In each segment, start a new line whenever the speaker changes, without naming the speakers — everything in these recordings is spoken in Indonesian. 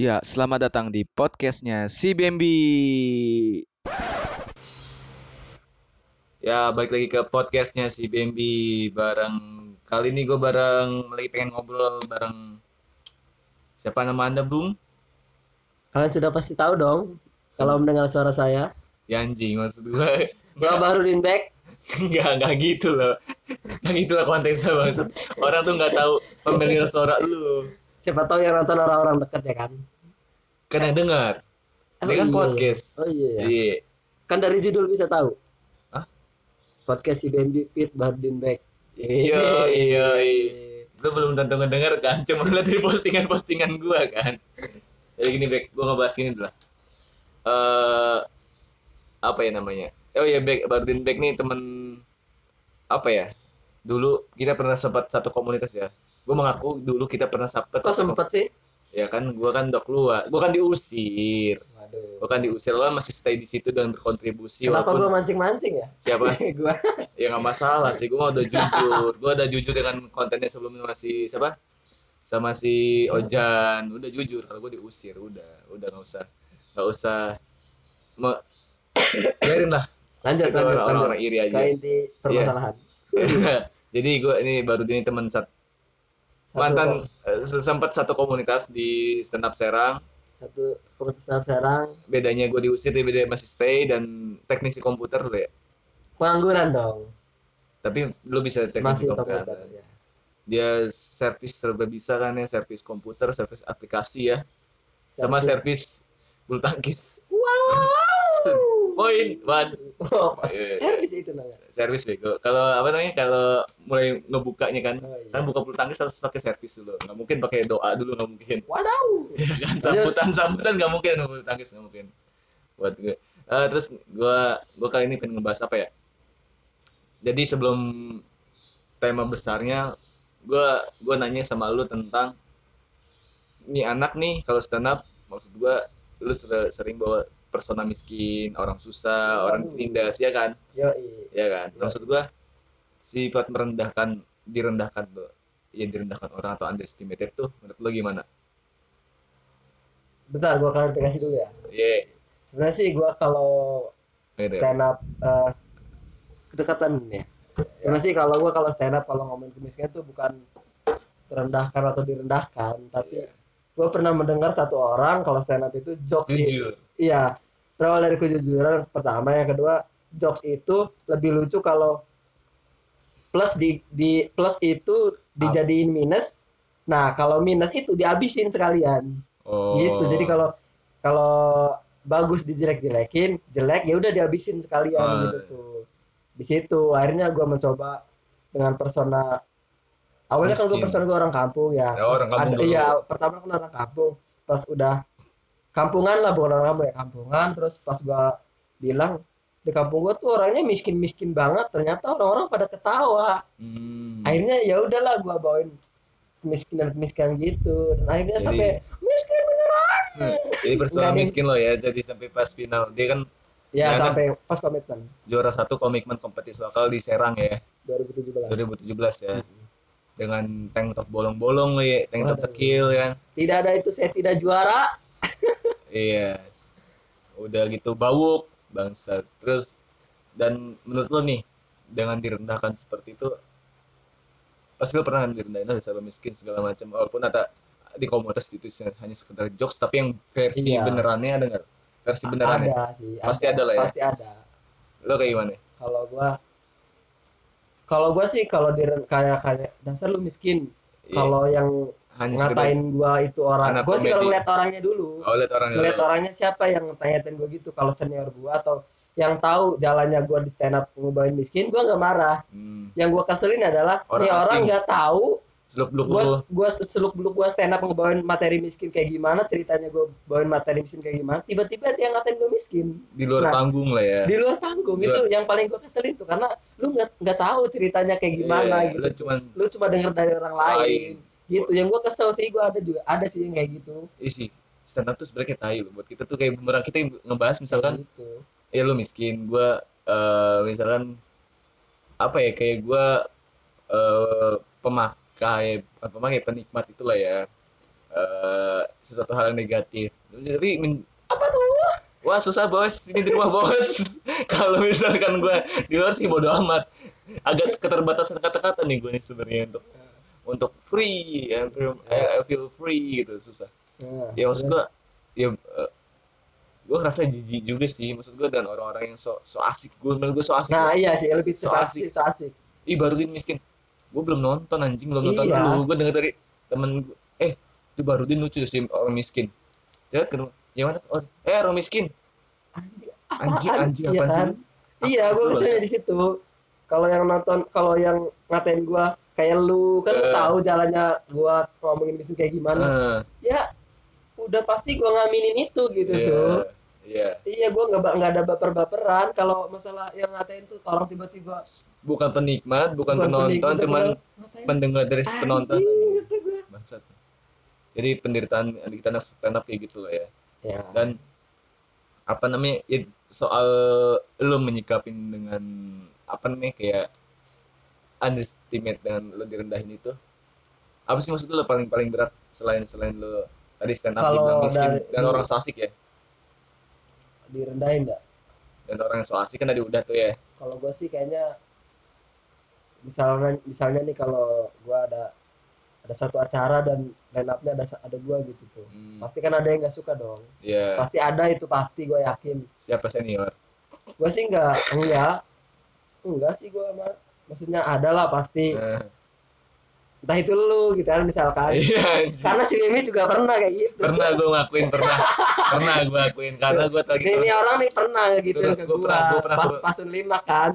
Ya, selamat datang di podcastnya si Bambi. Ya, balik lagi ke podcastnya si Bambi. Bareng kali ini gue bareng lagi pengen ngobrol bareng siapa nama anda, Bung?
Kalian sudah pasti tahu dong kalau mendengar suara saya.
Ya anjing maksud gue.
Gua Bahrudin Beck.
Enggak, enggak gitu loh. Enggak gitu lah konteksnya maksud. Orang tuh nggak tahu pemilihan suara lu.
Siapa tahu yang nonton orang-orang dekat ya kan?
Kan yang dengar. Ini kan
iya.
podcast.
Oh iya.
Iya.
Kan dari judul bisa tahu.
Hah?
Podcast si Bambi Pit Bahrudin Beck.
Iya, iya, iya. Lu belum tentu ngedenger kan, cuma lihat dari postingan-postingan gua kan. Jadi gini, Bek, gua ngebahas gini dulu. Eh apa ya namanya? Oh iya, Bek, Bardin Bek nih temen apa ya? Dulu kita pernah sempat satu komunitas ya. Gua mengaku dulu kita pernah sempat
Kok sempet sih?
Ya kan, gua kan udah keluar. Gua kan diusir.
Waduh.
Gua kan diusir, lo masih stay di situ dan berkontribusi
Kenapa
walaupun
gua mancing-mancing ya?
siapa?
gua
ya nggak masalah sih gue udah jujur gue udah jujur dengan kontennya sebelumnya masih siapa sama si Ojan udah jujur kalau gue diusir udah udah nggak usah nggak usah Me- biarin lah
lanjut lanjut
orang-orang iri aja
Ke inti permasalahan.
jadi gue ini baru ini teman sat-
Satu,
mantan eh, sempat satu komunitas di stand up Serang.
Satu komunitas Serang.
Bedanya gue diusir dia beda masih stay dan teknisi komputer dulu ya.
Pengangguran dong.
tapi lu bisa teknisi
Masih
komputer.
komputer ya.
dia servis serba bisa kan ya servis komputer servis aplikasi ya. Sama servis bulu tangkis.
Wow.
Poin
Oh,
Iya.
servis itu namanya.
servis bego kalau apa namanya kalau mulai ngebukanya kan
Oh, iya.
kan buka bulu tangkis harus pakai servis dulu nggak mungkin pakai doa dulu nggak mungkin
Wadaw.
ya kan sambutan sambutan nggak mungkin bulu tangkis nggak mungkin buat gue Eh, terus gue gue kali ini pengen ngebahas apa ya jadi sebelum tema besarnya gue gue nanya sama lu tentang nih anak nih kalau stand up maksud gue lu sudah sering bawa persona miskin orang susah orang tindas ya kan
Yo,
ya kan
Iya.
maksud gua sifat merendahkan direndahkan tuh yang direndahkan orang atau underestimated tuh menurut lo gimana
bentar gua klarifikasi dulu ya.
Iya
Sebenarnya sih gua kalau
gitu ya.
stand up eh, kedekatan ya. Sebenarnya sih kalau gua kalau stand up kalau ngomongin kemiskinan tuh bukan merendahkan atau direndahkan, tapi
Iya.
gua pernah mendengar satu orang kalau stand up itu jokes
jujur
Iya. Berawal dari kejujuran pertama, yang kedua jokes itu lebih lucu kalau plus di di plus itu dijadiin minus. Nah, kalau minus itu dihabisin sekalian.
oh
Gitu. Jadi kalau kalau bagus dijelek-jelekin, jelek ya udah dihabisin sekalian
Oh.
gitu tuh. Di situ akhirnya gua mencoba dengan persona awalnya kan gue persona gue orang kampung ya.
Ya, orang kampung
ada-
dulu.
Iya, pertama kan orang kampung. Pas udah kampungan lah bukan orang kampung ya kampungan. Terus pas gua bilang di kampung gua tuh orangnya miskin-miskin banget ternyata orang-orang pada ketawa.
Hmm.
akhirnya ya udahlah gua bawain kemiskinan-kemiskinan gitu. Dan akhirnya
Jadi-
sampai miskin beneran!
Hmm. jadi
ada-
miskin lo ya jadi sampai pas final. Dia kan
ya
Ya, kan?
sampai pas komitmen.
juara satu komitmen kompetisi lokal di Serang ya.
2017
2017 ya. Dengan tank top bolong-bolong lo ya tank top tekil kan.
Tidak ada itu saya tidak juara
Iya. Udah gitu bawuk bangsa. Terus dan menurut lo nih dengan direndahkan seperti itu pasti lo pernah direndahin ada sama miskin segala macam walaupun ada di komunitas itu hanya sekedar jokes tapi yang versi
Iya.
benerannya ada nggak? Versi benerannya.
ada sih
Pasti ada lah ya.
pasti ada
Lo kayak gimana?
kalau gua kalau gua sih kalau di kayak kayak dasar lu miskin
Iya,
kalau yang
hanya sekedar
ngatain gua itu orang. Gua sih kalau ngeliat orangnya dulu
oh lihat orang
ngeliat orangnya siapa yang ngatain gua gitu kalau senior gua atau yang tahu jalannya gua di stand up ngebawain miskin gua nggak marah.
Hmm,
yang gua keselin adalah
Orang
nih orang nggak tahu
seluk beluk
gua
lo
gua seluk beluk gua stand up ngebawain materi miskin kayak gimana ceritanya gua bawain materi miskin kayak gimana tiba-tiba dia ngatain gua miskin.
Di luar
Nah,
panggung lah ya.
di luar panggung
Di
itu yang paling gua keselin tuh karena lu nggak nggak tahu ceritanya kayak gimana
Iya,
gitu.
lo cuman
lu cuma denger dari orang lain,
Lain.
Gitu yang gua kesel sih gua ada juga ada sih yang kayak gitu.
Isi stand up tuh sebenarnya kayak loh. Buat kita tuh kayak bumerang kita ngebahas misalkan
gitu.
ya lu miskin gua eh, misalkan apa ya kayak gua eh, pemakai pemakai penikmat itulah ya eh sesuatu hal yang negatif. Tapi men-
Apa tuh?
wah susah bos. Ini di rumah bos. Kalau misalkan gue di luar sih bodo amat. Agak keterbatasan kata-kata nih gue nih sebenarnya untuk untuk free ya feel, I feel free gitu susah
Nah,
ya maksud gue ya gue ngerasa jijik juga sih maksud gue dan orang-orang yang so so asik gue menurut gue so asik
Nah iya sih lebih
So asik.
so asik.
ih baru miskin gue belum nonton anjing belum nonton
Iya.
dulu gue denger dari temen gue eh itu baru lucu sih orang miskin ya ke yang mana oh eh orang miskin
Anjing,
Anjing, anjing,
iya kan?
sih?
Iya,
Apa
gue
sih,
ke
sini
di situ. Kalau yang nonton, kalau yang ngatain gue kayak lu kan lu
Eh.
tahu jalannya gue ngomongin bisnis kayak gimana.
Eh,
Ya, udah pasti gue ngaminin itu gitu tuh.
iya
Iya, gue nggak nggak ada baper-baperan. Kalau masalah yang ngatain tuh orang tiba-tiba
bukan penikmat bukan,
bukan
penonton
penikmat,
cuman
ngatain.
pendengar dari penonton
Anjing, gue.
bangsat jadi penderitaan kita anak stand up kayak gitu lah ya
Ya,
dan apa namanya ya, soal lo menyikapin dengan apa namanya kayak underestimate dengan lo direndahin itu apa sih maksud lo paling paling berat selain selain lo tadi stand up
Kalau
dibilang miskin
dari-
dan orang so asik ya
direndahin nggak?
dan orang yang so asik kan tadi udah tuh ya
Kalau gue sih kayaknya misalnya misalnya nih kalau gue ada ada satu acara dan line up-nya ada ada gue gitu tuh.
hmm,
Pasti kan ada yang nggak suka dong.
ya
Pasti ada itu pasti gue yakin.
siapa senior
Gue sih nggak enggak enggak sih gue mah maksudnya ada lah pasti.
Eh,
entah itu lu gitu kan misalkan.
Iya
karena si Mimi juga pernah kayak gitu.
Pernah gue ngakuin pernah. Pernah gue ngakuin karena gue lagi
ini orang nih pernah gitu ke
gua
gua,
pernah- gua pernah-
pas pasun lima kan.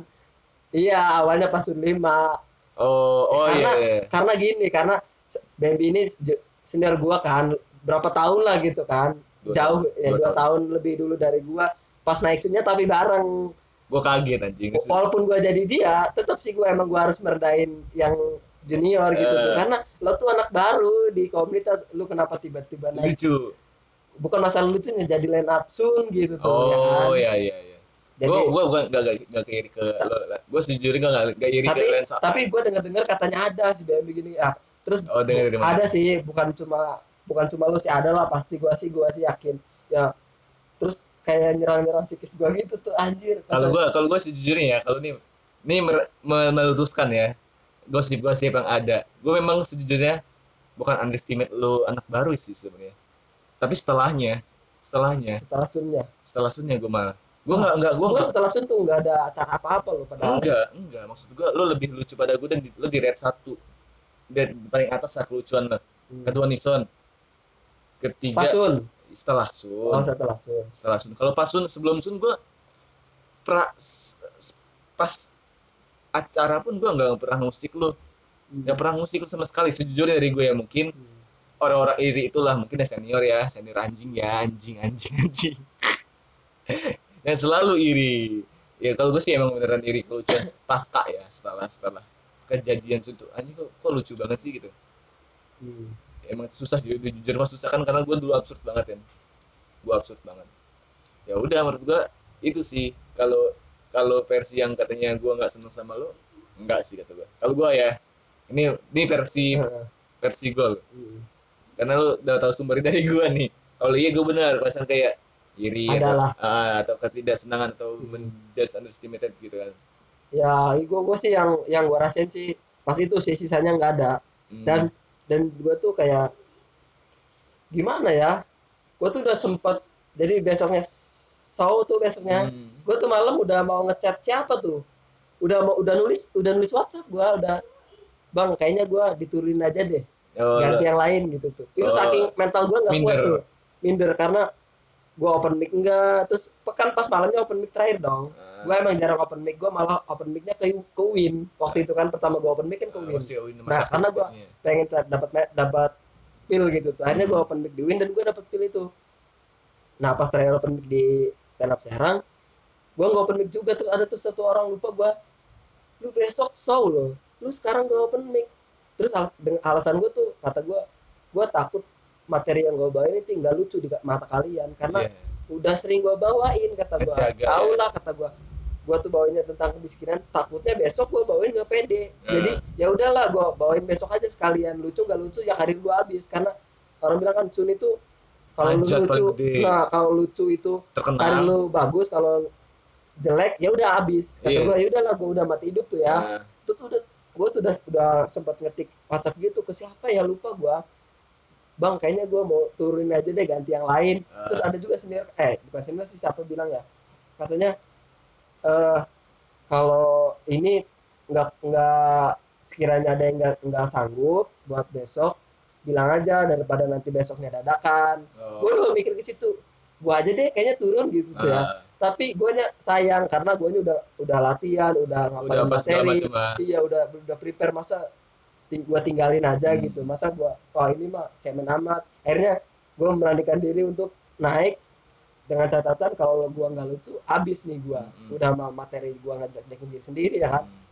Iya awalnya pasun lima.
Oh oh iya
Karena-
iya.
karena gini karena Bambi ini se- senior gua kan. Berapa tahun lah gitu kan.
Dua
jauh
tahun,
ya
dua
dua
tahun.
tahun lebih dulu dari gua. Pas naik sunnya tapi bareng
gue kaget anjing.
Walaupun gua jadi dia tetap sih gua emang gua harus merendahin yang junior gitu tuh.
Eh.
karena lo tuh anak baru di komunitas lu kenapa tiba-tiba naik?
Lucu.
Bukan masalah lucunya jadi line up sun gitu tuh ya kan?
oh iya iya iya.
Jadi
gue gue gue gak gak gak iri ke lo gue sejujurnya gak gak gak iri ke
tapi
lensa.
tapi gua dengar-dengar katanya ada si Bambi gini ah terus
oh dengar dari mana
ada sih bukan cuma bukan cuma lu sih ada lah. Pasti gua sih gua sih yakin. Ya. Terus kayak nyerang-nyerang psikis gua gitu tuh anjir.
Kalau gue kalau gue sejujurnya ya kalau nih ini me- meluruskan ya gosip-gosip yang ada. Gue memang sejujurnya bukan underestimate lo anak baru sih sebenarnya. Tapi setelahnya setelahnya.
Setelah sunnya.
Setelah sunnya gue malah. Gue nggak nggak gue
gua
nggak.
setelah sun tuh nggak ada acara apa-apa lo padahal.
Enggak enggak maksud gue lo lebih lucu pada gue dan di, lo di red satu. Dan paling atas lah kelucuan lo
Hmm.
kedua Nixon ketiga.
Pasun
setelah
oh
sun
setelah sun.
Setelah sun. Kalau pas sun sebelum sun gue pra pas acara pun gue nggak pernah musik lo nggak pernah musik lu sama sekali. Sejujurnya dari gue ya mungkin
Hmm.
orang-orang iri itulah. Mungkin ya senior ya senior anjing ya anjing anjing anjing. Yang selalu iri. Ya kalau gue sih emang beneran iri kelucuan pasca ya setelah setelah kejadian itu anjing kok, kok lucu banget sih gitu.
Hmm.
Emang susah sih jujur, jujur mah susah kan karena gue dulu absurd banget kan gue absurd banget ya udah menurut gue itu sih kalau kalau versi yang katanya gue nggak seneng sama lo enggak sih kata gue kalau gue ya ini ini versi versi gue.
Hmm.
karena lu udah tahu sumbernya dari gue nih kalau iya gue benar pasal kayak iri
Adalah.
atau, ah, atau ketidaksenangan atau
Hmm.
menjudge underestimated gitu kan
ya gua gua sih yang yang gua rasain sih pas itu sih sisanya nggak ada
Hmm.
dan dan gue tuh kayak gimana ya? Gue tuh udah sempet jadi besoknya show tuh besoknya
Hmm.
gue tuh malam udah mau ngechat siapa tuh? Udah mau udah nulis udah nulis WhatsApp gue udah bang kayaknya gue diturunin aja deh
Oh,
ganti yang lain gitu tuh. Itu
Oh.
saking mental gue nggak kuat tuh. Minder karena gue open mic enggak terus pekan pas malamnya open mic terakhir dong.
Ah,
gue emang jarang open mic gue malah open micnya ke ke Win. Waktu itu kan pertama gue open mic kan ke
ah,
Win. Nah, karena gua-
hatinya.
pengen dapat dapat pil gitu tuh. Akhirnya gue open mic di Win dan gue dapat pil itu. Nah pas terakhir open mic di stand up Serang gue nggak open mic juga tuh. Ada tuh satu orang lupa gue lu besok show loh. Lu sekarang gak open mic. Terus al- dengan alasan gue tuh kata gue gue takut materi yang gue bawain ini tinggal lucu di mata kalian. Karena
Iya.
udah sering gue bawain kata gue tau
ya.
lah kata gue gue tuh bawainnya tentang kemiskinan takutnya besok gue bawain gak pede.
Hmm.
jadi ya udahlah gue bawain besok aja sekalian. Lucu gak lucu ya karir gue habis. Karena orang bilang kan Sun itu kalau lu lucu
gede.
nah kalau lucu itu karir
terkenal
lu bagus kalau jelek ya udah habis. Kata
Iya.
gua ya udahlah gua udah mati hidup tuh ya. Itu tuh udah gue tuh udah udah sempat ngetik WhatsApp gitu ke siapa ya? Lupa gua. Bang kayaknya gua mau turunin aja deh ganti yang lain.
Ah,
terus ada juga senior eh bukan senior sih siapa bilang ya? Katanya eh kalau ini nggak nggak sekiranya ada yang nggak sanggup buat besok bilang aja daripada nanti besoknya dadakan.
Oh,
gue udah mikir ke situ. Gua aja deh kayaknya turun gitu tuh ya.
Ah,
tapi gue sayang karena gue udah udah latihan udah
udah
ngapalin materi.
ah.
iya udah udah prepare masa ting gua tinggalin aja
Hmm.
gitu. Masa gua wah ini mah cemen amat. Akhirnya gue beranikan diri untuk naik dengan catatan kalau gua nggak lucu habis nih gua.
Hmm.
udah sama materi gua ngajak diri sendiri ya kan?
Hmm.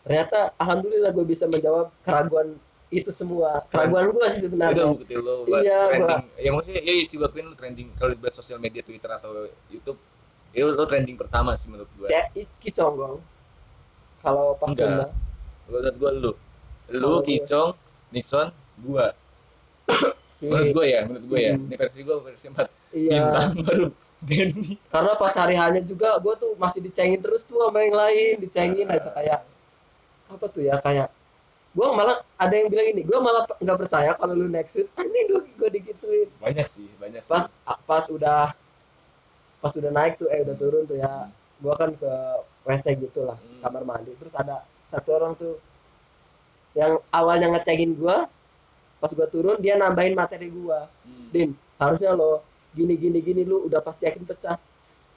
ternyata alhamdulillah gue bisa menjawab keraguan itu semua. Keraguan gua sih
itu
sebenarnya
bukti lo buat
Iya,
trending. Ya maksudnya ya si Wakwin lo trending. Kalau buat sosial media Twitter atau YouTube itu lo trending pertama sih menurut gua.
Saya Kiconggong kalau pas
Enggak. Menurut gua lu. Lu
Kalau gua-
Kicong Nixon gua. Menurut gua ya menurut gua ya.
Hmm.
ini versi gua versi 4
iya.
Bintang baru. Denny
karena pas hari hanya juga gue tuh masih dicengin terus tuh sama yang lain dicengin aja kayak apa tuh ya kayak gue malah ada yang bilang ini gue malah nggak percaya kalau lu next. Shoot anjing lu gue digituin.
Banyak sih banyak sih.
Pas pas udah pas udah naik tuh eh udah turun tuh ya gue kan ke wc gitu lah
Hmm.
kamar mandi. Terus ada satu orang tuh yang awalnya ngecengin gue pas gue turun dia nambahin materi gue
Hmm.
Din, harusnya lo gini gini gini lu udah pasti yakin pecah.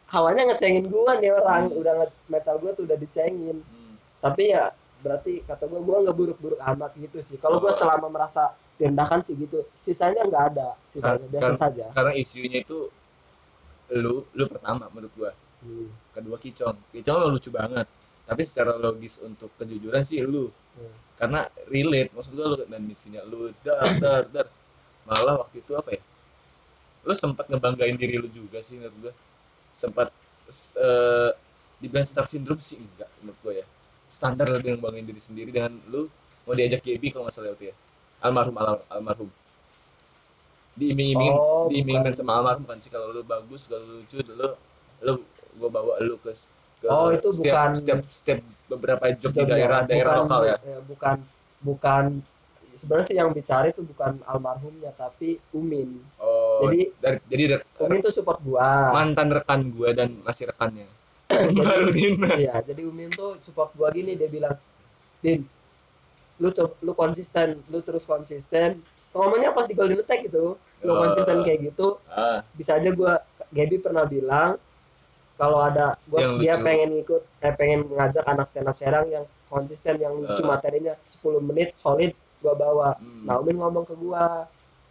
Awalnya ngecengin gua nih orang,
Hmm.
udah metal gua tuh udah dicengin.
Hmm.
Tapi ya berarti kata gua gua nggak buruk-buruk amat gitu sih. Kalau gua
Oh.
selama merasa direndahkan sih gitu. Sisanya nggak ada, sisanya biasa
kan-
saja.
karena isunya itu lu lu pertama menurut gua
Hmm.
kedua Kicong Kicong lo lucu banget tapi secara logis untuk kejujuran sih lu
Hmm.
karena relate maksud gua lu dan misinya lu dar dar dar malah waktu itu apa ya lu sempat ngebanggain diri lu juga sih menurut gua. Sempat s- eh dibilang star syndrome sih enggak menurut gua ya. Standar lebih ngebanggain diri sendiri dengan lu mau diajak GB kalau nggak salah waktu ya. Almarhum al- almarhum. Diiming-imingin
Oh,
diimingin sama almarhum kan sih. Kalau lu bagus kalau lu lucu lu lu gua bawa lu ke, ke
Oh, itu
setiap,
bukan-
setiap setiap beberapa job di
Jobnya,
daerah daerah
bukan-
lokal ya
Bukan bukan sebenarnya sih yang dicari tuh bukan almarhumnya tapi Umin.
oh
Jadi-
dari, jadi
Umin tuh support gua.
mantan rekan gua dan masih rekannya baru
Iya, jadi Umin tuh support gua gini dia bilang, "Din, lu lu konsisten, lu terus konsisten." Ngomongnya pas di Golden Attack gitu, lu
Oh.
konsisten kayak gitu,
ah
bisa aja gua Gaby pernah bilang kalau ada gua
Yang
dia
lucu.
pengen ikut eh pengen ngajak anak stand up Serang yang konsisten yang lucu
Ah.
materinya 10 menit solid gua bawa.
hmm.
Nah, Umin ngomong ke gua.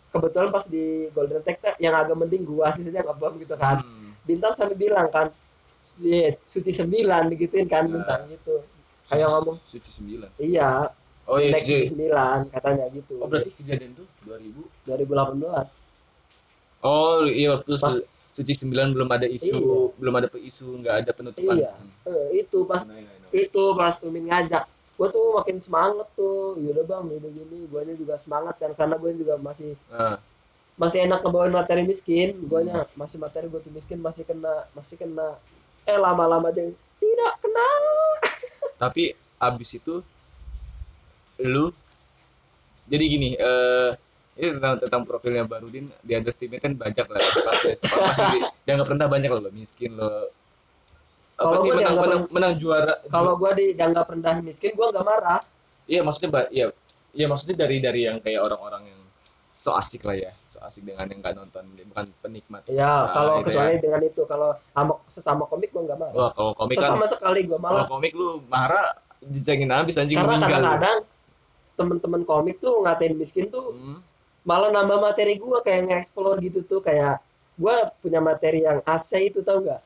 Kebetulan pas di Golden tuh yang agak mending gua sisanya ngebom gitu kan
Hmm.
bintang sampai bilang kan "Iya, suci sembilan digituin kan
Nah.
bintang gitu kayak ngomong
suci sembilan
iya
oh iya suci
sembilan katanya gitu
oh berarti kejadian tuh 2000
2018
oh iya waktu
Pas-
su- suci sembilan belum ada isu
Iya.
belum ada isu nggak ada penutupan
Iya. eh, itu pas
Nah, nah, nah.
itu pas Umin ngajak gue tuh makin semangat tuh yaudah bang yaudah gini gue juga semangat kan karena gue juga masih
Nah,
masih enak ngebawain materi miskin gue
Hmm.
masih materi gue tuh miskin masih kena masih kena eh lama-lama aja tidak kena
tapi abis itu lu jadi gini eh ini tentang, tentang profilnya Barudin di underestimate kan banyak lah pasti pasti di- dianggap rendah banyak loh miskin lo
Kalau
sih
gua
menang, menang, menang juara?
kalau gue dianggap rendah miskin gue nggak marah.
Iya maksudnya iya. Iya maksudnya dari dari yang kayak orang-orang yang so asik lah ya. So asik dengan yang nggak nonton. Bukan penikmat.
Ya,
Ah,
kalau kecuali dengan itu, kalau sama sesama komik gua nggak marah.
wah kalau komik kan
Sesama sekali gua
kalau
malah.
komik lu marah dicengin habis anjing
Karena
meninggal.
kadang-kadang temen-temen komik tuh ngatain miskin tuh
Hmm.
malah nambah materi gua kayak nge-explore gitu tuh. Kayak gua punya materi yang AC itu tau nggak?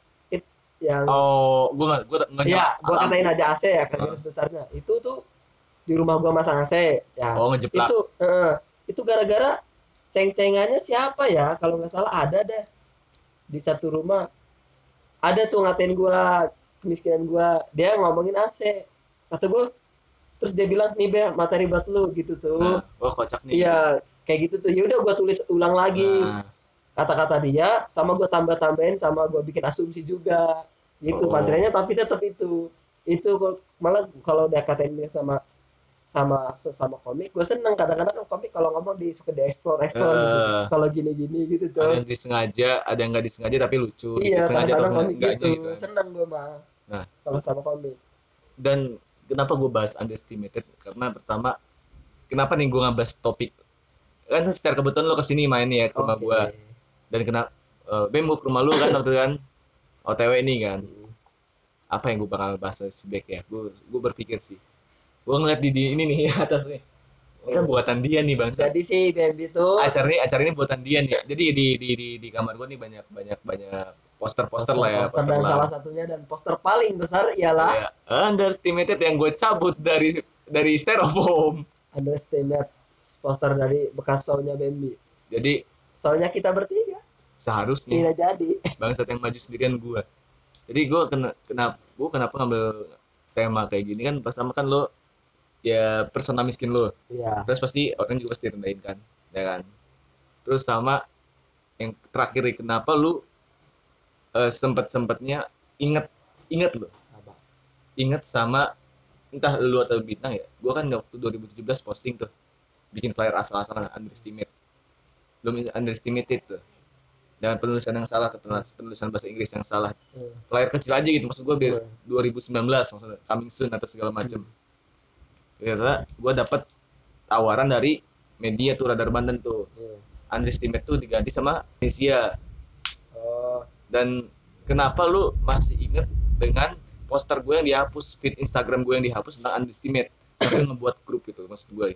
Yang
oh gua nggak gua nggak
ya,
nyam-
gua katain aja AC ya kan
Ah.
garis besarnya. Itu tuh di rumah gua masang AC ya.
oh ngejeplak.
Itu eh, itu gara-gara ceng-cengannya siapa ya? Kalau nggak salah ada deh. Di satu rumah. Ada tuh ngatain gua kemiskinan gua. Dia ngomongin AC kata gua terus dia bilang nih be materi buat lu gitu tuh.
Nah, wah kocak nih.
iya kayak gitu tuh. Ya udah gue tulis ulang lagi.
Nah,
kata-kata dia sama gue tambah tambahin sama gue bikin asumsi juga gitu
Oh.
punchline-nya tapi tetap itu itu malah kalau udah katain dia sama sama sama komik gue seneng kadang-kadang komik kalau ngomong di suka di explore explore gitu
Eh.
kalau gini-gini gitu
ada
tuh
yang disengaja, ada yang nggak disengaja tapi lucu.
iya
gitu. sengaja atau enggak
gitu,
gitu. kan.
seneng gue mah
Nah.
kalau sama komik
Dan kenapa gue bahas underestimated? Karena pertama, kenapa nih gue ngebahas topik? Kan secara kebetulan lo ke sini main ya ke rumah
Oke.
gue. Dan kena, eh, Bem gue ke rumah lu kan waktu kan, OTW ini kan. Apa yang gue bakal bahas si Beck ya? Gue gue berpikir sih. Gue ngeliat di, di ini nih atas nih. Kan buatan dia nih bang.
jadi sih BMB itu
acara ini acara ini buatan dia nih. Jadi di di di, di kamar gue nih banyak banyak banyak poster-poster lah ya.
poster dan
lama.
salah satunya dan poster paling besar ialah
Ya, underestimated yang gue cabut dari dari styrofoam.
underestimate poster dari bekas soundnya BMB
Jadi
soalnya kita bertiga
seharusnya
tidak jadi
bangsat yang maju sendirian gue. Jadi gue kena kenapa gue kenapa ngambil tema kayak gini kan pertama kan lo ya persona miskin lo.
Iya.
Terus pasti orang juga pasti rendahin kan, ya kan. Terus sama yang terakhir kenapa lu eh, sempet-sempetnya inget inget lo
Apa?
inget sama entah lu atau bintang ya gua kan waktu 2017 posting tuh bikin flyer asal-asalan underestimate belum underestimated tuh. Dengan penulisan yang salah atau penulis- penulisan bahasa Inggris yang salah.
Hmm.
flyer kecil aja gitu maksud gua biar
Hmm.
2019 maksudnya coming soon atau segala macem. Ternyata gua dapet tawaran dari media tuh Radar Banten tuh.
Hmm.
underestimate tuh diganti sama Indonesia.
Oh,
dan kenapa lu masih inget dengan poster gue yang dihapus feed Instagram gue yang dihapus tentang underestimate? Sampai ngebuat grup gitu maksud gue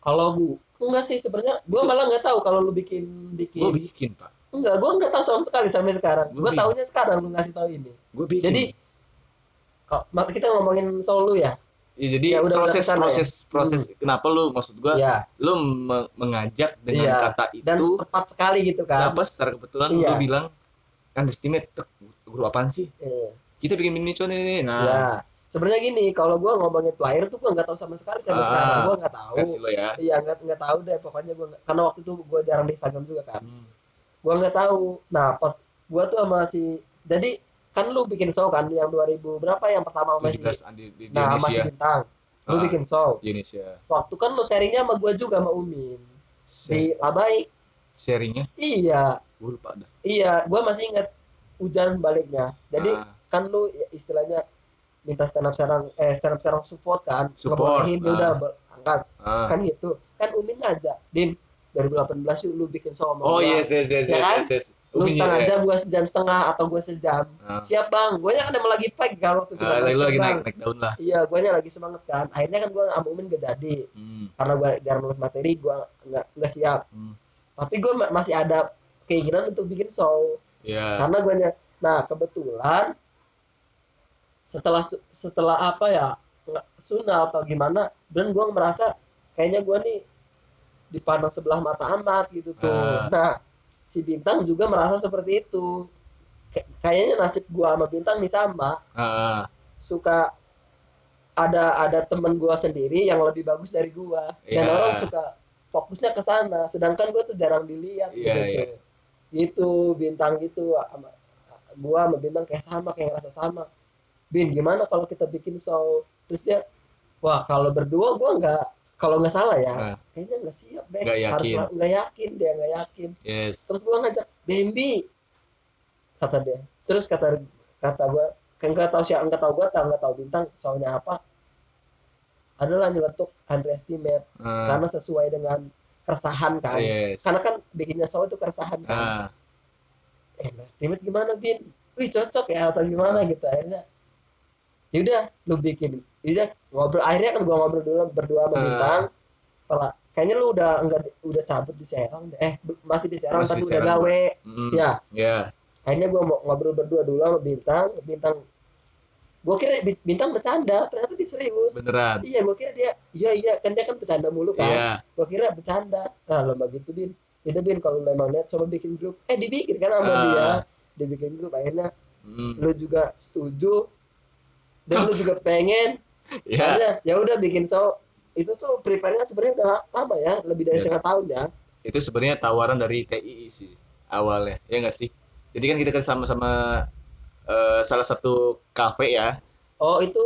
kalau gua enggak sih sebenarnya gua malah nggak tahu kalau lu bikin
gue
bikin
bikin pak.
Enggak gua nggak tahu sama sekali sampai sekarang.
Gua
gua
bikin.
tahunya sekarang lu ngasih tahu ini.
Gue bikin.
Jadi kalau kita ngomongin soal lu ya?
Ya, jadi
Ya, udah- udah
proses
ya?
proses proses. Kenapa lu maksud gue
ya
lu me- mengajak dengan
Iya.
kata
dan
itu
tepat sekali gitu kan.
kenapa? Secara kebetulan
Iya.
lu bilang underestimate Tek, grup apaan sih?
Iya.
kita bikin mini show nih nah
ya sebenarnya gini kalau gua ngomongin player tuh gua nggak tahu sama sekali sampai
Ah.
sekarang. Gua nggak tahu.
ya.
Iya nggak nggak tahu deh pokoknya gua nggak- karena waktu itu gua jarang di Instagram juga kan.
Hmm.
gua nggak tahu. Nah pas gua tuh masih jadi kan lu bikin show kan yang 2000 berapa yang pertama masih
17 di, di, di
nah masih
Indonesia.
Bintang. Lu
Ah.
bikin show.
Di Indonesia.
Waktu kan lu sharingnya sama gua juga sama Umin. Di
Share-
Labai.
Sharingnya?
Iya.
Gue lupa dah.
Iya gua masih ingat hujan baliknya. Jadi
Ah.
kan lu istilahnya minta stand up serang eh stand up serang support kan
Support,
ngebolehin dia
ah.
udah ber- angkat
Ah.
kan gitu kan Umin aja Din 2018 yuk lu bikin sama
Oh
gua.
yes yes yes
Ya
yes
kan?
yes, yes.
lu
Umi,
setengah
eh,
jam gua sejam setengah atau gua sejam
ah.
siap bang gue kan emang lagi fight kan waktu itu
Ah,
kan,
lagi lagi naik naik daun lah.
iya gue lagi semangat kan akhirnya kan gue sama Umin gak jadi
Hmm.
karena gue jarang nulis materi gue nggak nggak siap
Hmm.
tapi gue masih ada keinginan untuk bikin show
Ya.
karena gue nah kebetulan setelah setelah apa ya sunat atau gimana dan gue merasa kayaknya gue nih dipandang sebelah mata amat gitu tuh.
Ah.
nah si bintang juga merasa seperti itu. Kay- kayaknya nasib gue sama bintang nih sama.
Ah,
suka ada ada temen gue sendiri yang lebih bagus dari gue dan
Iya.
orang suka fokusnya ke sana sedangkan gue tuh jarang dilihat
Iya,
gitu. tuh. gitu bintang gitu sama gue sama bintang kayak sama kayak ngerasa sama bin gimana kalau kita bikin show terus dia wah kalau berdua gue nggak kalau nggak salah ya
Ah.
kayaknya nggak siap.
Nggak
harus nggak yakin dia nggak yakin.
Yes.
terus gua ngajak Bambi kata dia. Terus kata kata gua kan nggak tahu siapa nggak tahu gua tahu nggak tahu bintang soalnya apa? Adalah nyeletuk underestimate
Ah,
karena sesuai dengan keresahan kan.
Yes.
karena kan bikinnya show itu keresahan kan. Eh underestimate gimana bin? Wih cocok ya atau gimana gitu akhirnya yaudah lu bikin. Yaudah ngobrol. Akhirnya kan gua ngobrol dulu berdua sama
Ah.
bintang. Setelah kayaknya lu udah enggak udah cabut di Serang eh masih di Serang
Masih
tapi
di
udah gawe.
Mm,
ya.
Ya.
akhirnya gua mau ngobrol berdua dulu sama bintang. Bintang gua kira Bi- bintang bercanda ternyata dia serius.
Beneran.
iya gua kira dia iya iya kan dia kan bercanda mulu kan.
Iya.
gua kira bercanda. Nah lomba gitu bin. Yaudah bin kalau lu emang niat coba bikin grup. Eh dibikin kan sama
Ah.
dia. Dibikin grup akhirnya
Mm,
lu juga setuju dan lu juga pengen
ya.
akhirnya ya udah bikin show itu tuh prepare-nya sebenarnya udah lama ya lebih dari
Iya.
setengah tahun ya
itu sebenarnya tawaran dari TII sih awalnya ya nggak sih jadi kan kita kan sama-sama eh, salah satu kafe ya
Oh itu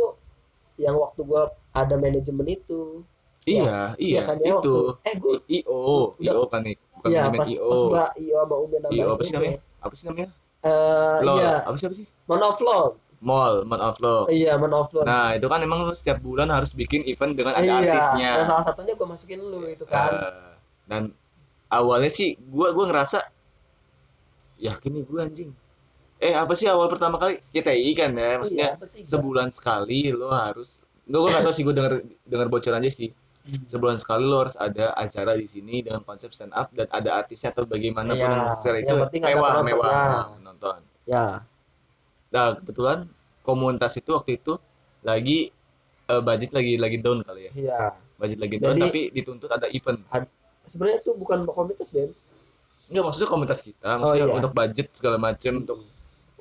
yang waktu gua ada manajemen itu.
iya iya
kan, ya,
itu
waktu- eh gua
IO
Udah.
IO kan nih bukan
Iya
manajemen
pas,
IO
pas gua IO sama
IO apa sih namanya apa sih namanya
Eh,
Lo
iya,
apa sih apa sih
monoflow.
Mall mall outlook
Iya, monoflow.
nah itu kan emang lu setiap bulan harus bikin event dengan ada
iya.
artisnya.
Nah, salah satunya gua masukin lu itu kan.
Eh, dan awalnya sih gua gua ngerasa yakin nih gua anjing. Eh apa sih awal pertama kali? Ya TI kan ya maksudnya
iya,
sebulan sekali lo harus gue gak tau sih gue denger denger bocoran aja sih. Sebulan sekali lo harus ada acara di sini dengan konsep stand up dan ada artisnya atau bagaimana
Iya,
pun secara itu mewah mewah. nonton.
Ya,
nah kebetulan komunitas itu waktu itu lagi eh, budget lagi lagi down kali ya
iya.
budget lagi down
Jadi-
tapi dituntut ada event
Sebenarnya itu bukan komunitas, Ben.
Enggak maksudnya komunitas kita maksudnya
Oh, iya.
untuk budget segala macam untuk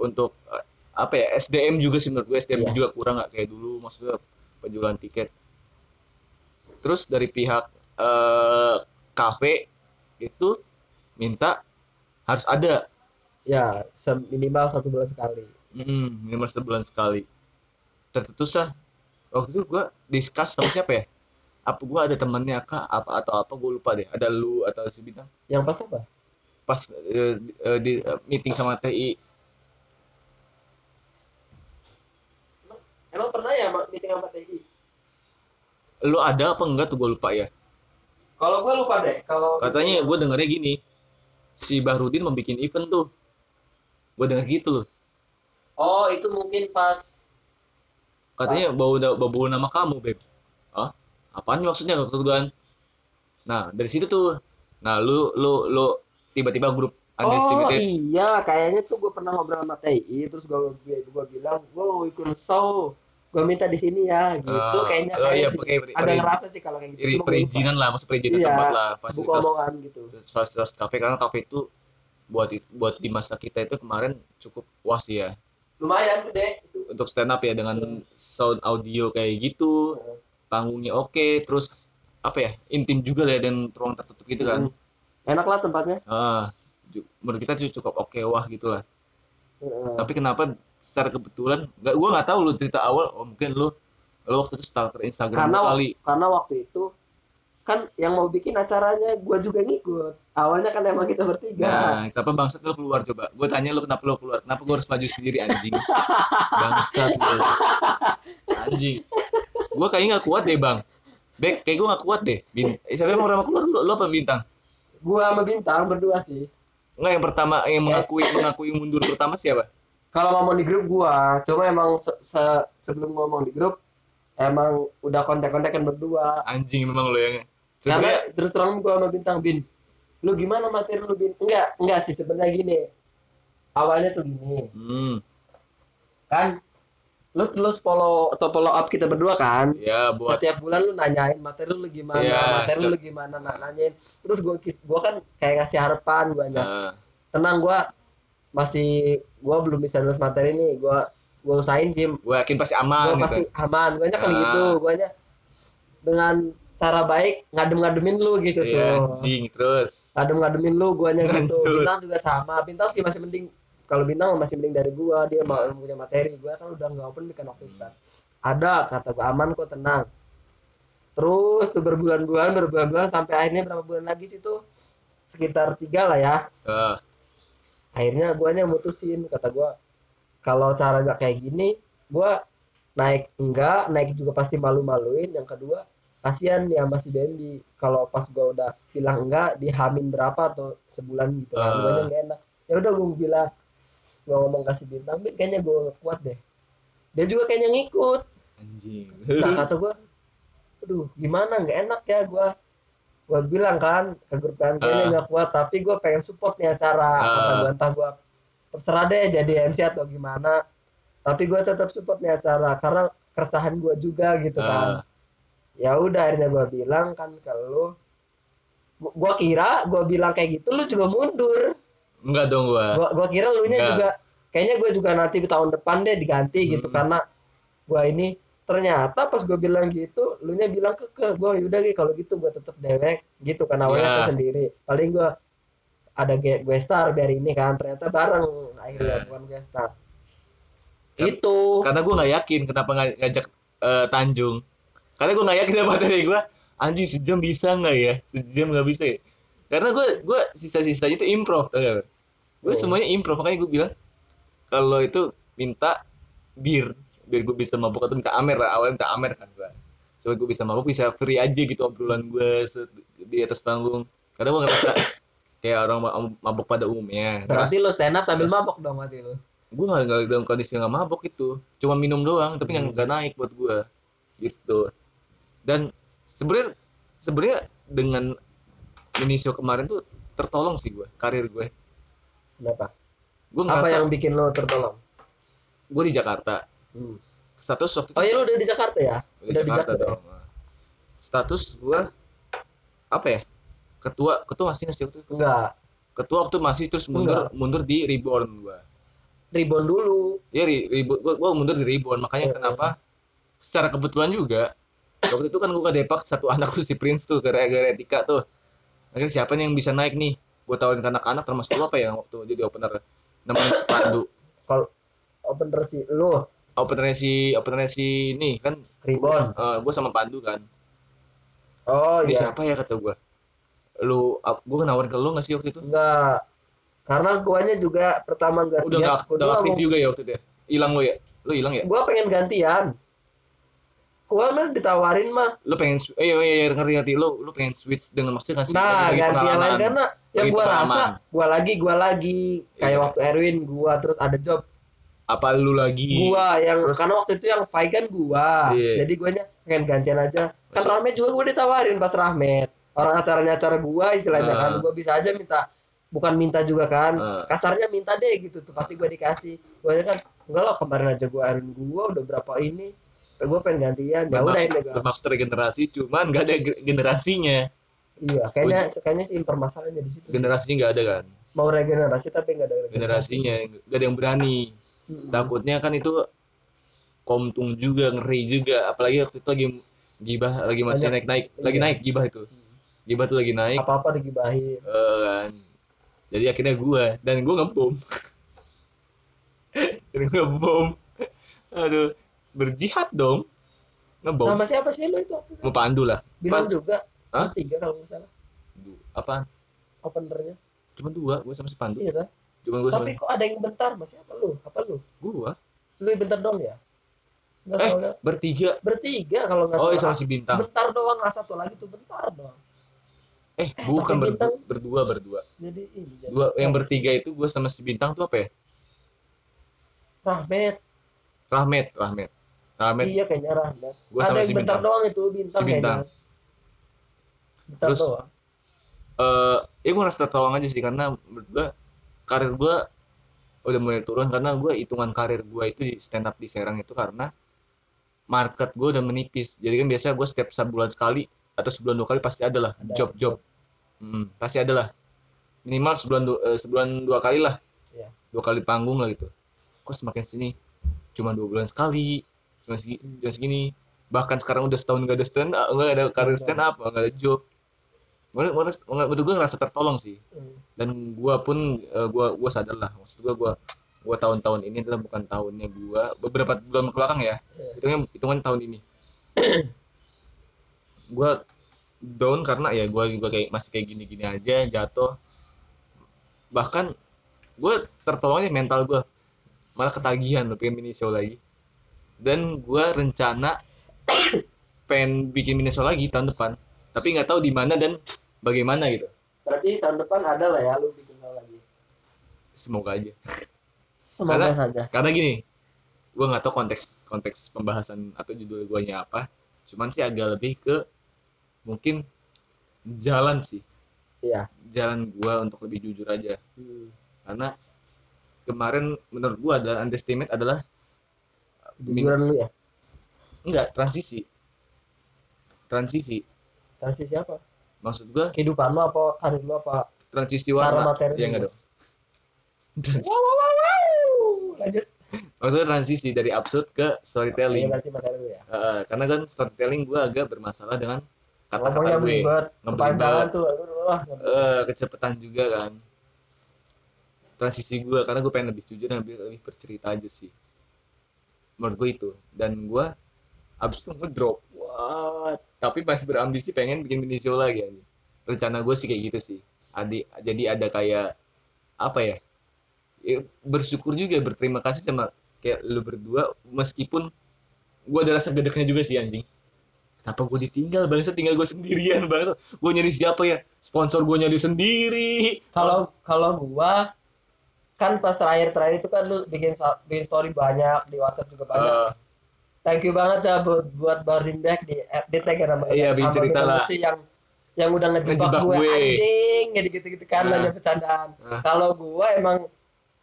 untuk eh, apa ya SDM juga sih menurut gue SDM
Iya.
juga kurang nggak kayak dulu maksudnya penjualan tiket terus dari pihak eh kafe itu minta harus ada
Ya, minimal satu bulan sekali.
Mm, minimal sebulan sekali. Tercetus lah. Waktu itu gue discuss sama siapa ya? Apa gue ada temannya kak? Apa atau apa? Gue lupa deh. Ada lu atau si bintang?
Yang pas apa?
pas eh, eh, di eh, meeting sama TI
Emang pernah ya meeting sama TI?
lu ada apa enggak tuh? Gue lupa ya.
Kalau gue lupa deh. Kalau
katanya gue dengernya gini. Si Bahrudin bikin event tuh. Gue denger gitu loh
Oh, itu mungkin pas
katanya bau bau, nama kamu beb. Ah apaan maksudnya? Nggak ketuduhan nah dari situ tuh nah lu lu lu tiba-tiba grup
Oh iya, kayaknya tuh gue pernah ngobrol sama TI, terus gue gue bilang gue mau ikut show, gue minta di sini ya, gitu.
Ah,
kayaknya
oh iya
kayak sih.
peri-
agak ngerasa sih kalau kayak gitu. Cuma
perizinan lah maksud perizinan
Iya,
tempat lah fasilitas
gitu.
fasilitas kafe. Karena kafe itu buat buat di masa kita itu kemarin cukup sih ya
Lumayan gede itu.
untuk stand up ya dengan sound audio kayak gitu panggungnya oke terus apa ya intim juga lah dan ruang tertutup gitu kan
Hmm. Enak lah tempatnya.
ah ju- menurut kita cukup oke wah gitu lah
Heeh.
tapi kenapa secara kebetulan nggak gua nggak tahu lu cerita awal oh mungkin lu lu waktu itu stalker Instagram
Karena
kali
karena waktu itu kan yang mau bikin acaranya gue juga ngikut. Awalnya kan emang kita bertiga.
nah kenapa bangsat lu keluar coba gue tanya lu kenapa lu keluar kenapa gua harus maju sendiri anjing bangsat lu anjing gua kayaknya nggak kuat deh bang Bek, kayak gue gak kuat deh. Bin, eh, siapa yang mau ramah keluar lu, lu apa bintang?
Gue sama Bintang berdua sih.
Enggak yang pertama yang mengakui mengakui mundur pertama siapa?
Kalau ngomong di grup gua, cuma emang se- se- sebelum ngomong di grup emang udah kontak-kontakan berdua.
Anjing memang lo yang.
Karena terus terang gua sama Bintang Bin. Lu gimana materi lu Bin? Enggak, enggak sih sebenarnya gini. Awalnya tuh gini,
hmm,
kan lu terus follow atau follow up kita berdua kan?
ya buat
Setiap bulan lu nanyain materi lu gimana,
Iya,
materi lu gimana, nah, nanyain. Terus gua gua kan kayak ngasih harapan gua
eh,
tenang gua masih gua belum bisa nulis materi nih, gua gua usahain sih
gue yakin pasti
gua
aman
pasti
gitu.
aman guanya kan
Ah.
gitu guanya dengan cara baik ngadem-ngademin lu gitu
Iya,
tuh.
anjing terus.
ngadem-ngademin lu guanya gitu. Bintang juga sama. Bintang sih masih mending kalau bintang masih mending dari gua. Dia mau punya materi. Gua kan udah nggak open mic kan waktu itu kan. Ada kata gua aman kok tenang. Terus tuh berbulan-bulan berbulan-bulan sampai akhirnya berapa bulan lagi sih tuh? Sekitar tiga lah ya.
Eh,
akhirnya guanya mutusin kata gua kalau cara nggak kayak gini gua naik enggak naik juga pasti malu-maluin. Yang kedua kasihan ya masih Bambi. Kalau pas gua udah bilang enggak dihamin berapa atau sebulan gitu. Kan
Ah.
guanya nggak enak. Ya udah gua bilang gua ngomong kasih bintang Bin kayaknya gua nggak kuat deh. Dia juga kayaknya ngikut.
Anjing.
nah kata gua aduh gimana? Nggak enak ya gua. Gua bilang kan ke grup kan kayaknya
Ah.
nggak kuat tapi gua pengen support nih acara. Kata
Ah.
gua entah gua terserah deh jadi MC atau gimana. Tapi gua tetap support nih acara karena keresahan gua juga gitu kan.
Ah,
ya udah akhirnya gua bilang kan ke lu Gua- gua kira gua bilang kayak gitu lu juga mundur
enggak dong gua.
gua gua kira lu nya juga kayaknya gua juga nanti tahun depan deh diganti gitu
Hmm.
karena gua ini ternyata pas gue bilang gitu lu nya bilang ke ke gue yaudah Gi, kalau gitu gue tetep dewek gitu kan awalnya
Iya.
tuh sendiri paling gue ada gue gue star biar ini kan ternyata bareng akhirnya
Iya.
bukan gue star itu
karena gue nggak yakin kenapa ngajak eh, Tanjung karena gue nggak yakin sama dari gue anjing sejam bisa nggak ya? Sejam nggak bisa ya? Karena gue gue sisa-sisanya itu improv tau gak gue
Oh.
semuanya improv. Makanya gue bilang kalau itu minta bir biar gue bisa mabuk. Atau minta amer lah awalnya minta amer kan gue supaya gue bisa mabuk bisa free aja gitu obrolan gue di atas panggung. Karena gue ngerasa kayak orang ma- mabuk pada umumnya.
Berarti lu stand up sambil
Terus-
mabok dong berarti lu?
Gue nggak nggak dalam kondisi nggak mabok itu. Cuma minum doang tapi
Hmm.
nggak naik buat gue gitu dan sebenarnya sebenarnya dengan mini show kemarin tuh tertolong sih gue karir gue.
Kenapa?
Gue
apa yang bikin lo tertolong?
Gue di Jakarta.
Hmm.
status waktu itu
oh iya lu udah di Jakarta ya?
Di
udah di
Jakarta
Jakarta
dong. Status gue apa ya? Ketua ketua masih nggak sih waktu itu?
Enggak
ketua waktu masih terus mundur mundur di reborn gue
ribon dulu.
Ya ri, ribut gua, gua mundur di reborn. Makanya
Iya,
kenapa? Secara kebetulan juga waktu itu kan gua depak satu anak tuh si Prince tuh gara-gara etika tuh. Akhirnya siapa nih yang bisa naik nih? Gua tawarin ke anak-anak termasuk lo apa ya waktu jadi opener? Namanya si Pandu.
Opener sih lu?
Openernya si openernya si ini kan
ribon.
eh, gua sama Pandu kan.
Oh
ini
iya.
siapa ya kata gua? Lu gua nawarin ke lu nggak sih waktu itu?
Enggak karena guanya juga pertama enggak
udah
siap
udah aktif
mau-
juga ya waktu itu ya? Hilang lo ya? Lu hilang ya?
Gua pengen gantian gua mah ditawarin mah.
Lu pengen eh iya, iya, iya, ngerti ngerti. Lu lu pengen switch dengan maksudnya ngasih
nah
bagi
gantian lain karena yang gua rasa
pengalaman.
gua lagi gua lagi. Kayak
Iya.
waktu Erwin gua terus ada job.
Apa lu lagi?
Gua yang
Terus-
karena waktu itu yang Faigan gua.
Iya.
jadi guanya pengen gantian aja. Kan Rahmat juga gua ditawarin pas Rahmat. Orang acaranya acara gua istilahnya
Ah.
kan gua bisa aja minta bukan minta juga kan
Ah.
kasarnya minta deh gitu tuh pasti gua dikasih. Gua kan enggak lah kemarin aja gua Erwin gua udah berapa ini gua pengen gantian. Ya udah
bermaksud regenerasi cuman nggak ada ge- generasinya.
Iya kayaknya kayaknya sih permasalahannya di situ.
Generasinya nggak ada kan?
Mau regenerasi tapi nggak ada regenerasi.
generasinya nggak ada yang berani.
Mm-mm.
takutnya kan itu komtung juga ngeri juga. Apalagi waktu itu lagi gibah lagi masih
Banyak.
naik naik lagi
Iya.
naik gibah itu. Gibah tuh lagi naik.
Apa apa digibahin.
Eh, kan. Jadi akhirnya gua dan gua ngebom. Dan gua ngebom. Aduh berjihad dong. Ngebom.
Sama siapa sih lo itu?
Mau pandu lah.
Bilang juga.
Hah?
tiga kalau nggak salah.
Apa
openernya.
Cuma dua gua sama si pandu.
Iya kan?
Cuma gua sama
tapi kok ada yang bentar mas? Siapa lu? Apa lu?
Gua.
Lu yang bentar dong ya? Nggak
Eh. bertiga.
Bertiga kalau nggak
oh iya sama si bintang.
Bentar doang nggak satu lagi tuh bentar doang.
Eh bukan
pakai
ber-
bintang.
berdua berdua.
Jadi ini jadi
dua yang bertiga itu gua sama si bintang tuh apa ya?
Rahmat.
Rahmet Rahmet Rahmet
iya kayaknya Rahmat
gua
ada
sama
yang
si
bentar
bintang.
doang itu bintang,
Si Bintang.
kayaknya bentar
Terus-
doang.
eh ya gue ngerasa tertolong aja sih karena menurut gue karir gue udah mulai turun karena gue hitungan karir gue itu di stand up di Serang itu karena market gue udah menipis. Jadi kan biasanya gue setiap sebulan sekali atau sebulan dua kali pasti ada lah
Ada.
job job Hmm, pasti ada lah. Minimal sebulan du- eh, sebulan dua kali lah.
Iya.
dua kali panggung lah gitu. Kok semakin sini? Cuma dua bulan sekali cuma segi- cuma segini bahkan sekarang udah setahun nggak ada stand up nggak ada karir
Iya.
stand up nggak ada job menurut gue ngerasa tertolong sih
Hmm.
dan gua pun eh, gua gua sadar lah maksud gua gua gua tahun-tahun ini adalah bukan tahunnya gua beberapa bulan ke belakang ya
Iya.
hitungnya hitungan tahun ini gua down karena ya gua juga kayak masih kayak gini-gini aja jatuh bahkan gua tertolongnya mental gua malah ketagihan pengen mini show lagi dan gua rencana pengen bikin mini show lagi tahun depan. Tapi nggak tahu di mana dan bagaimana gitu.
Berarti tahun depan ada lah ya lu bikin lagi.
Semoga aja.
Semoga
Karena-
saja.
karena gini gue nggak tahu konteks konteks pembahasan atau judul guanya apa. Cuman sih agak lebih ke mungkin jalan sih.
Iya.
jalan gua untuk lebih jujur aja.
Hmm.
karena kemarin menurut gua ada underestimate adalah
jujuran lu ya?
Enggak transisi. Transisi.
Transisi apa?
Maksud gua
kehidupan lu apa karir lu apa?
transisi
Cara
warna.
materi
ya enggak dong Trans-
wow wow wow, lanjut.
Maksudnya transisi dari absurd ke storytelling.
Materi lu ya.
Eh, karena kan storytelling gue agak bermasalah dengan kata-kata gue.
belibet,
Ngebelibet.
tuh. Wah,
eh kecepatan juga kan. Transisi gue karena gue pengen lebih jujur dan lebih, lebih bercerita aja sih menurut gue itu. Dan gue abis itu ngedrop what? Tapi masih berambisi pengen bikin mini show lagi aja rencana gue sih kayak gitu sih. Adi, jadi ada kayak apa ya ya, bersyukur juga berterima kasih sama kayak lu berdua meskipun gue ada rasa gedeknya juga sih anjing. Kenapa gue ditinggal? Bangsa tinggal gue sendirian bangsa gue nyari siapa ya? Sponsor gue nyari sendiri.
Kalau kalau gua kan pas terakhir-terakhir itu kan lu bikin bikin story banyak di WhatsApp juga banyak.
Eh,
Thank you banget ya buat buat Barin Back di di tag ya namanya.
Iya, bikin cerita lah.
Yang yang udah ngejebak,
Ngejebak
gue,
gue.
anjing ya gitu-gitu kan
Nah.
hanya bercandaan.
Nah.
Kalau gua emang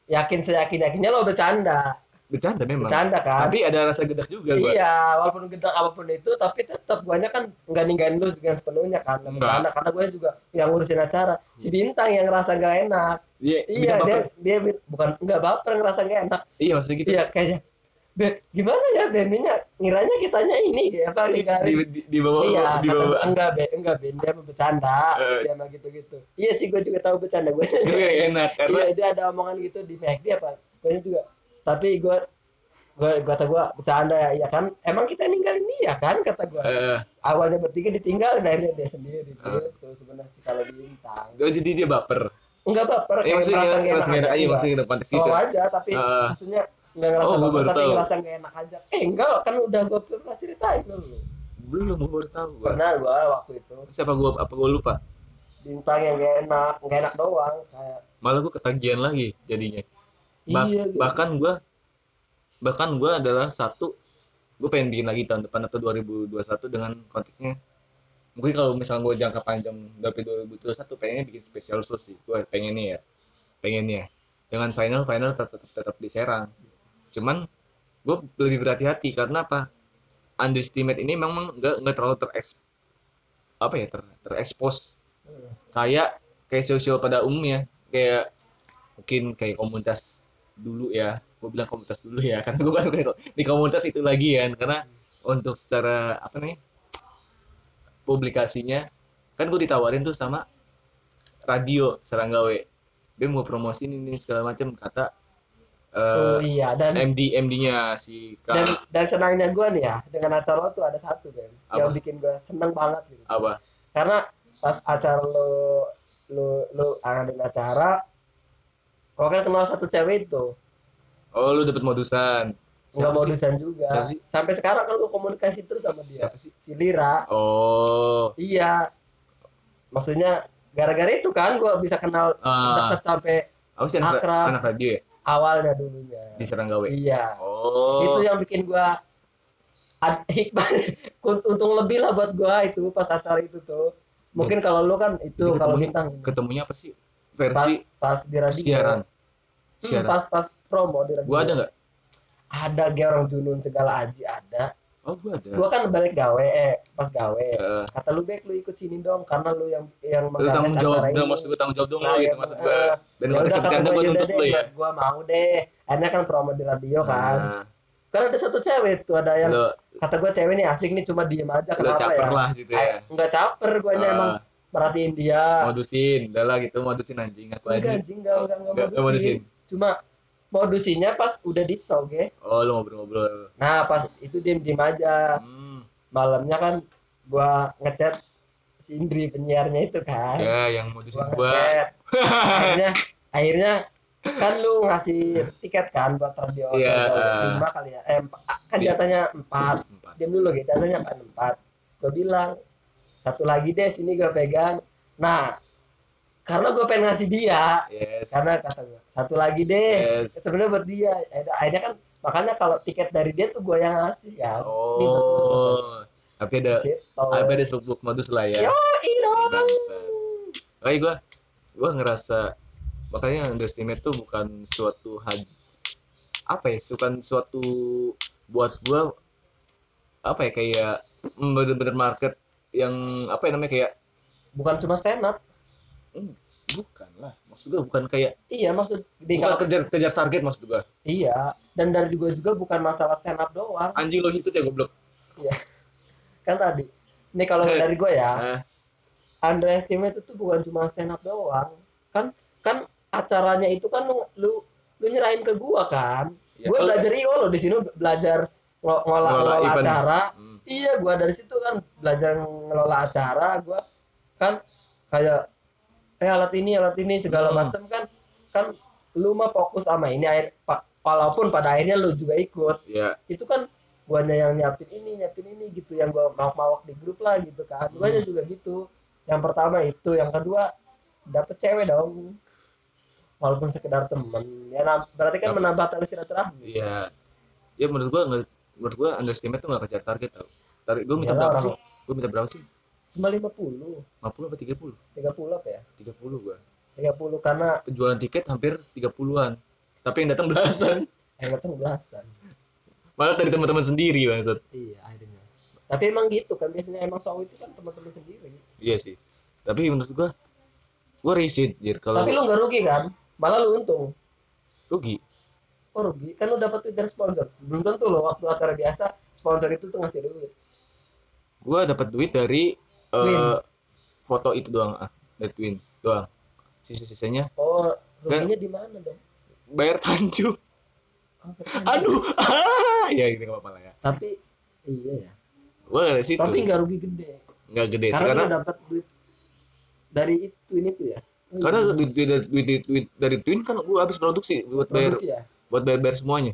yakin seyakin yakinnya lo bercanda,
bercanda memang
bercanda kan.
tapi ada rasa gedek juga gue
Iya, walaupun gedang apa pun itu, tapi tetap guanya kan nggak ninggalin lu dengan sepenuhnya kan, bercanda karena gue juga yang ngurusin acara. Si bintang yang ngerasa nggak enak.
iya
Iya, dia dia bukan nggak baper ngerasa nggak enak.
iya maksudnya gitu
Iya, kayaknya Be, gimana ya Beminya ngiranya kitanya ini ya apa
di,
ninggalin.
di, di bawah
Iya,
di bawah
gua, enggak be, enggak be, dia mau bercanda,
Eh.
dia mah gitu-gitu. Iya sih, gue juga tahu bercanda gue.
gue gak enak karena
Iya, dia ada omongan gitu di McD apa? Gue juga. Tapi gue gue kata gue bercanda ya, iya kan? Emang kita ninggalin dia kan? Kata gue.
eh,
Awalnya bertiga ditinggalin, akhirnya dia sendiri. Gitu sebenarnya sih kalau bintang.
oh, jadi dia baper
Enggak baper,
eh maksudnya
ngerasa nggak
enak aja
enggak.
maksudnya dalam konteks itu
Slow aja, tapi
Eh.
maksudnya nggak ngerasa
Oh, gua
baper, tapi
tahu.
ngerasa nggak enak aja. Eh enggak, kan udah gue pernah ceritain dulu.
belum gue baru tahu gue
Pernah gue waktu itu
siapa gue apa gue lupa
bintang yang gak enak, gak enak doang kayak
malah gue ketagihan lagi jadinya Ba-
iya gitu.
bahkan gue bahkan gue adalah satu gue pengen bikin lagi tahun depan atau 2021 dengan konteksnya. Mungkin kalau misalnya gue jangka panjang dari 2021 pengennya bikin spesial show sih. Gue pengennya ya pengennya dengan final final tetap tetap, tetap di Serang. Cuman gue lebih berhati-hati karena apa? Underestimate ini memang nggak nggak terlalu terekspos apa ya ter, terekspos
Hmm.
kayak kayak sosial pada umumnya. Kayak mungkin kayak komunitas dulu ya. Gue bilang komunitas dulu ya karena gue baru di komunitas itu lagi kan karena untuk secara apa nih publikasinya kan gue ditawarin tuh sama radio Seranggawe. Dia mau promosiin ini segala macam kata
Oh
eh
iya dan
MD MD-nya si Kak.
dan dan senangnya gue nih ya dengan acara lo tuh ada satu kan yang bikin gue seneng banget gitu.
apa?
Karena pas acara lo lo lo ngadain acara, kok kan kenal satu cewek itu
oh lu dapet modusan
nggak
Siapa sih?
modusan juga.
Siapa sih?
Sampai sekarang kan gue komunikasi terus sama dia.
siapa sih
Si Lira.
oh
Iya. Maksudnya gara-gara itu kan gue bisa kenal
ah
dekat sampai
apa sih anak,
Akrab.
anak radio ya
awalnya dulunya.
di Seranggawe
Iya.
oh
Itu yang bikin gua hikmah untung lebih lah buat gua itu pas acara itu tuh. Mungkin kalau lu kan itu kalau
ketemunya-
bintang
ketemunya apa sih
pas
versi
pas di radio.
siaran
Hmm,
siaran
pas pas promo di radio.
gua ada nggak
Ada ge orang junun segala aji ada.
oh gua ada
Gua kan balik gawe eh pas gawe.
Eh,
Kata lu Bek lu ikut sini dong karena lu yang yang
lu tanggung jawab dong
ini.
maksud gua tanggung jawab dong
Nah,
lo gitu maksud
eh,
gua dan
ya udah kata gua yaudah
nuntut lo ya
gua mau deh. Akhirnya kan promo di radio kan.
Nah,
Kan ada satu cewek tuh ada yang kata gua cewek nih asik nih cuma diem aja kenapa
caper
ya?
lah gitu ya
Eh, Enggak caper guanya
Ah,
emang merhatiin dia.
modusin udah lah gitu modusin anjing aku
Enggak
aja
anjing enggak enggak enggak
Nggak- nggak
modusin. Cuma modusinya pas udah di show ge.
oh lu ngobrol-ngobrol
Nah, pas itu diem-diem aja.
hmm,
Malamnya kan gua ngechat si Indri penyiarnya itu kan.
ya yang modusin
Gua
gua
akhirnya akhirnya kan lu ngasih tiket kan buat radio
Iya.
Solo. lima kali ya. Eh, kan
Iya.
jatahnya empat.
empat
Diam dulu gitu, jatahnya empat empat. Gue bilang satu lagi deh sini gue pegang. Nah, karena gue pengen ngasih dia,
yes
karena kata gue satu lagi deh.
yes
Sebenarnya buat dia. Akhirnya- kan makanya kalau tiket dari dia tuh gue yang ngasih lu.
oh tapi ada tapi ada seluk modus lah ya
dong.
bangsa Makanya gue gue ngerasa makanya underestimate tuh bukan suatu hal apa ya bukan suatu buat gue apa ya kayak mm, bener-bener market yang apa ya namanya kayak
Bukan cuma stand up.
Hmm, bukan lah maksud gua bukan kayak
iya maksud di
bukan kejar kejar target maksud gua.
Iya dan dari gue juga bukan masalah stand up doang.
Anjing lo itu ya goblok.
Kan tadi ini kalau dari gue ya
Ah,
underestimate itu bukan cuma stand up doang. Kan kan acaranya itu kan lu lu, lu nyerahin ke gua kan.
Ya,
gue belajar io loh di sini belajar ngo- ngolah
Ngelola
ngelola
event.
acara.
Hmm.
iya gua dari situ kan belajar ngelola acara gua kan kayak eh alat ini alat ini segala
Hmm.
macam kan kan lu mah fokus sama ini air pa- walaupun pada akhirnya lu juga ikut
ya
itu kan guanya yang nyiapin ini nyiapin ini gitu yang gua mawak-mawak di grup lah gitu kan guanya
Hmm.
juga gitu yang pertama itu yang kedua dapet cewek dong walaupun sekedar temen ya berarti kan
Dapet.
menambah tali silaturahmi
Iya. Ya menurut gua menurut gua underestimate tuh nggak kejar target tau. Target gua minta
Iyalah,
berapa
orang-
sih? Gua minta berapa sih?
Cuma 50
50 apa 30?
30 apa ya
30 gua.
30 karena
Penjualan tiket hampir 30-an. Tapi yang datang belasan.
yang datang belasan
Malah dari teman-teman sendiri bangsat.
iya akhirnya tapi emang gitu kan biasanya emang show itu kan teman-teman sendiri
Iya sih. Tapi menurut gua gua risih jir kalau
tapi lu nggak rugi kan malah lu untung
rugi.
kok rugi kan lu dapat dari sponsor belum tentu loh waktu acara biasa sponsor itu tuh ngasih duit
Gua dapat duit dari eh,
Twin.
foto itu doang ah, dari Twin doang. Sisa-sisanya
oh ruginya di mana dong
bayar tanju.
Oh,
Aduh. Ah, ya gitu enggak apa-apa lah ya.
tapi iya ya
Gua dari situ.
tapi nggak rugi gede
nggak gede sih
karena,
karena
dapat duit dari itu ini tuh ya Oh, iya.
karena duit, duit, duit, duit, duit dari Twin kan gue habis produksi buat bayar
produksi ya
buat bayar bayar semuanya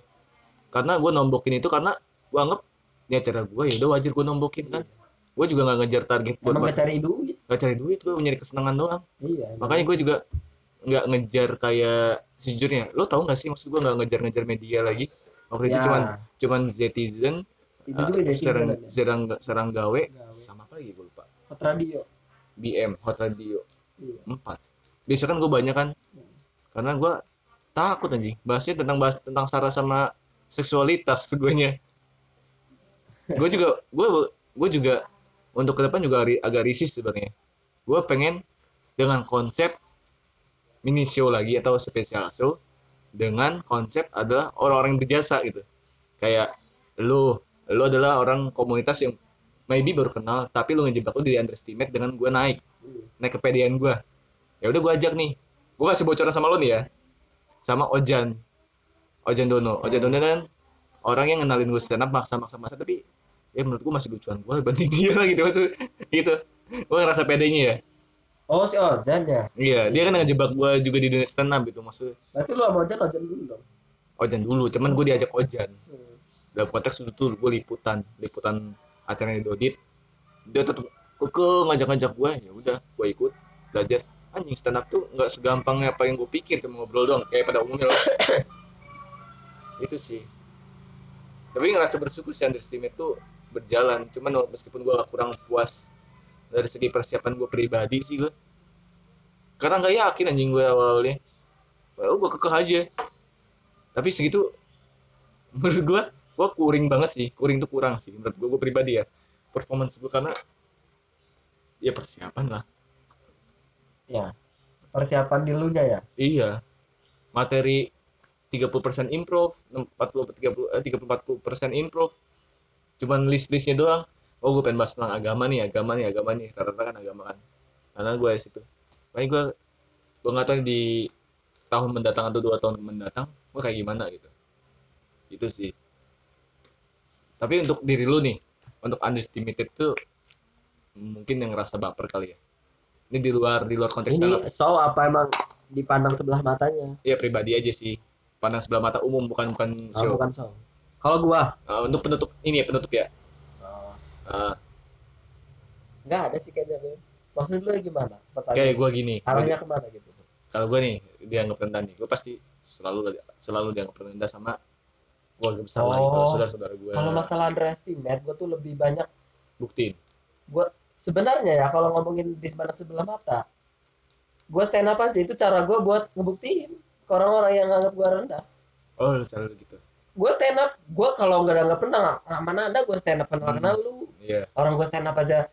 karena gue nombokin itu karena gue anggap ini acara gue ya udah wajar gue nombokin kan gue juga nggak ngejar target buat
emang nggak cari duit?
Nggak cari duit gue nyari kesenangan doang.
Iya
makanya gue juga nggak ngejar kayak sejujurnya lo tau nggak sih maksud gue nggak ngejar ngejar media lagi? Waktu itu
Ya,
cuman cuman
itu juga jadi
serang serang serang gawe
Gawe.
sama apa lagi gue lupa.
Hot radio.
BM Hot Radio.
Iya.
Empat. Biasa kan gue banyak kan? Karena gue takut anjing. Bahasnya tentang bahas tentang sara sama seksualitas gue gue juga gue gue juga untuk ke depan juga agak risih sebenarnya. Gue pengen dengan konsep mini show lagi atau special show dengan konsep adalah orang-orang yang berjasa gitu. Kayak lu lu adalah orang komunitas yang maybe baru kenal tapi lu ngejebak lu di underestimate dengan gue naik. Naik kepedean gue ya udah gue ajak nih. Gue kasih bocoran sama lo nih ya. Sama Ojan. Ojan Dono. Ojan Dono kan orang yang ngenalin gue stand up maksa maksa maksa tapi ya menurut gue masih lucuan gue banding dia lah gitu maksud gitu. Gue ngerasa pedenya ya.
Oh si Ojan ya?
Iya dia kan ngejebak gue juga di dunia stand up gitu maksudnya.
Berarti lu sama Ojan Ojan dulu dong?
Ojan dulu cuman gue diajak Ojan.
Hmm.
dalam konteks itu tuh gue liputan liputan acaranya Dodit dia tetap keke ngajak-ngajak gue ya udah gue ikut belajar. Anjing stand up tuh nggak segampang apa yang gue pikir cuma ngobrol doang kayak pada umumnya lah. Itu sih. Tapi ngerasa bersyukur sih underestimate tuh berjalan. Cuman meskipun gue kurang puas dari segi persiapan gue pribadi sih gue karena nggak yakin anjing gue awalnya. Oh gue kekeh aja. Tapi segitu menurut gue gue kuring banget sih. Kuring tuh kurang sih menurut gue gue pribadi ya. Performance gue karena ya persiapan lah.
Ya persiapan di lu ya?
Iya. Materi 30% improv 40 30 eh, 30 40% improv cuman list-listnya doang. Oh gue pengen bahas tentang agama nih agama nih agama nih. Rata-rata kan agama kan. Karena gue di situ. Makanya gue gue nggak tahu di tahun mendatang atau dua tahun mendatang gue kayak gimana gitu. Itu sih. Tapi untuk diri lu nih untuk underestimated tuh mungkin yang ngerasa baper kali ya. Ini di luar di luar konteks
ini show apa emang dipandang sebelah matanya?
Ya pribadi aja sih. Pandang sebelah mata umum bukan bukan
oh,
show.
bukan show kalau gua
Uh, untuk penutup ini ya penutup ya. Uh,
nggak ada sih kayaknya maksud lu gimana?
Kayak
pertanyaan
gue gini
arahnya ke mana gitu?
Kalau gue nih dianggap rendah nih. Gue pasti selalu selalu dianggap rendah sama keluarga besar lah itu
Oh.
saudara-saudara gue
kalau masalah underestimate gua tuh lebih banyak
buktiin.
sebenarnya ya kalau ngomongin di mana sebelah mata gua stand up aja itu cara gua buat ngebuktiin ke orang-orang yang nganggap gua rendah.
Oh cara gitu
gue stand up gue kalau nggak nggak pernah nggak mana ada gue stand up kenal kenal lu
iya
orang gue stand up aja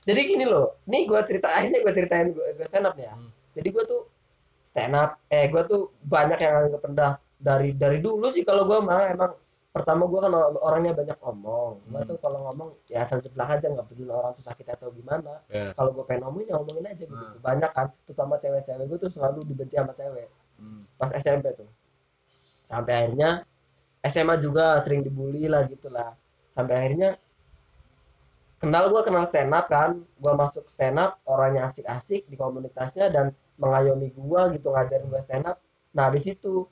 jadi gini loh nih gue cerita akhirnya gue ceritain gue stand up ya
Hmm.
jadi gue tuh stand up eh gue tuh banyak yang nggak pernah dari dari dulu sih kalau gue mah emang pertama gue kan or- orangnya banyak ngomong gue
Hmm.
tuh kalau ngomong ya asal jeblak aja nggak peduli orang tuh sakit atau gimana
Ya.
kalau gue pengen ngomongin ya ngomongin aja gitu
Hmm.
banyak kan terutama cewek-cewek gue tuh selalu dibenci sama cewek
Hmm.
pas SMP tuh sampai akhirnya SMA juga sering dibully lah gitulah. Sampai akhirnya kenal gue kenal stand up kan. Gue masuk stand up orangnya asik-asik di komunitasnya dan mengayomi gue gitu ngajarin gue stand up nah di situ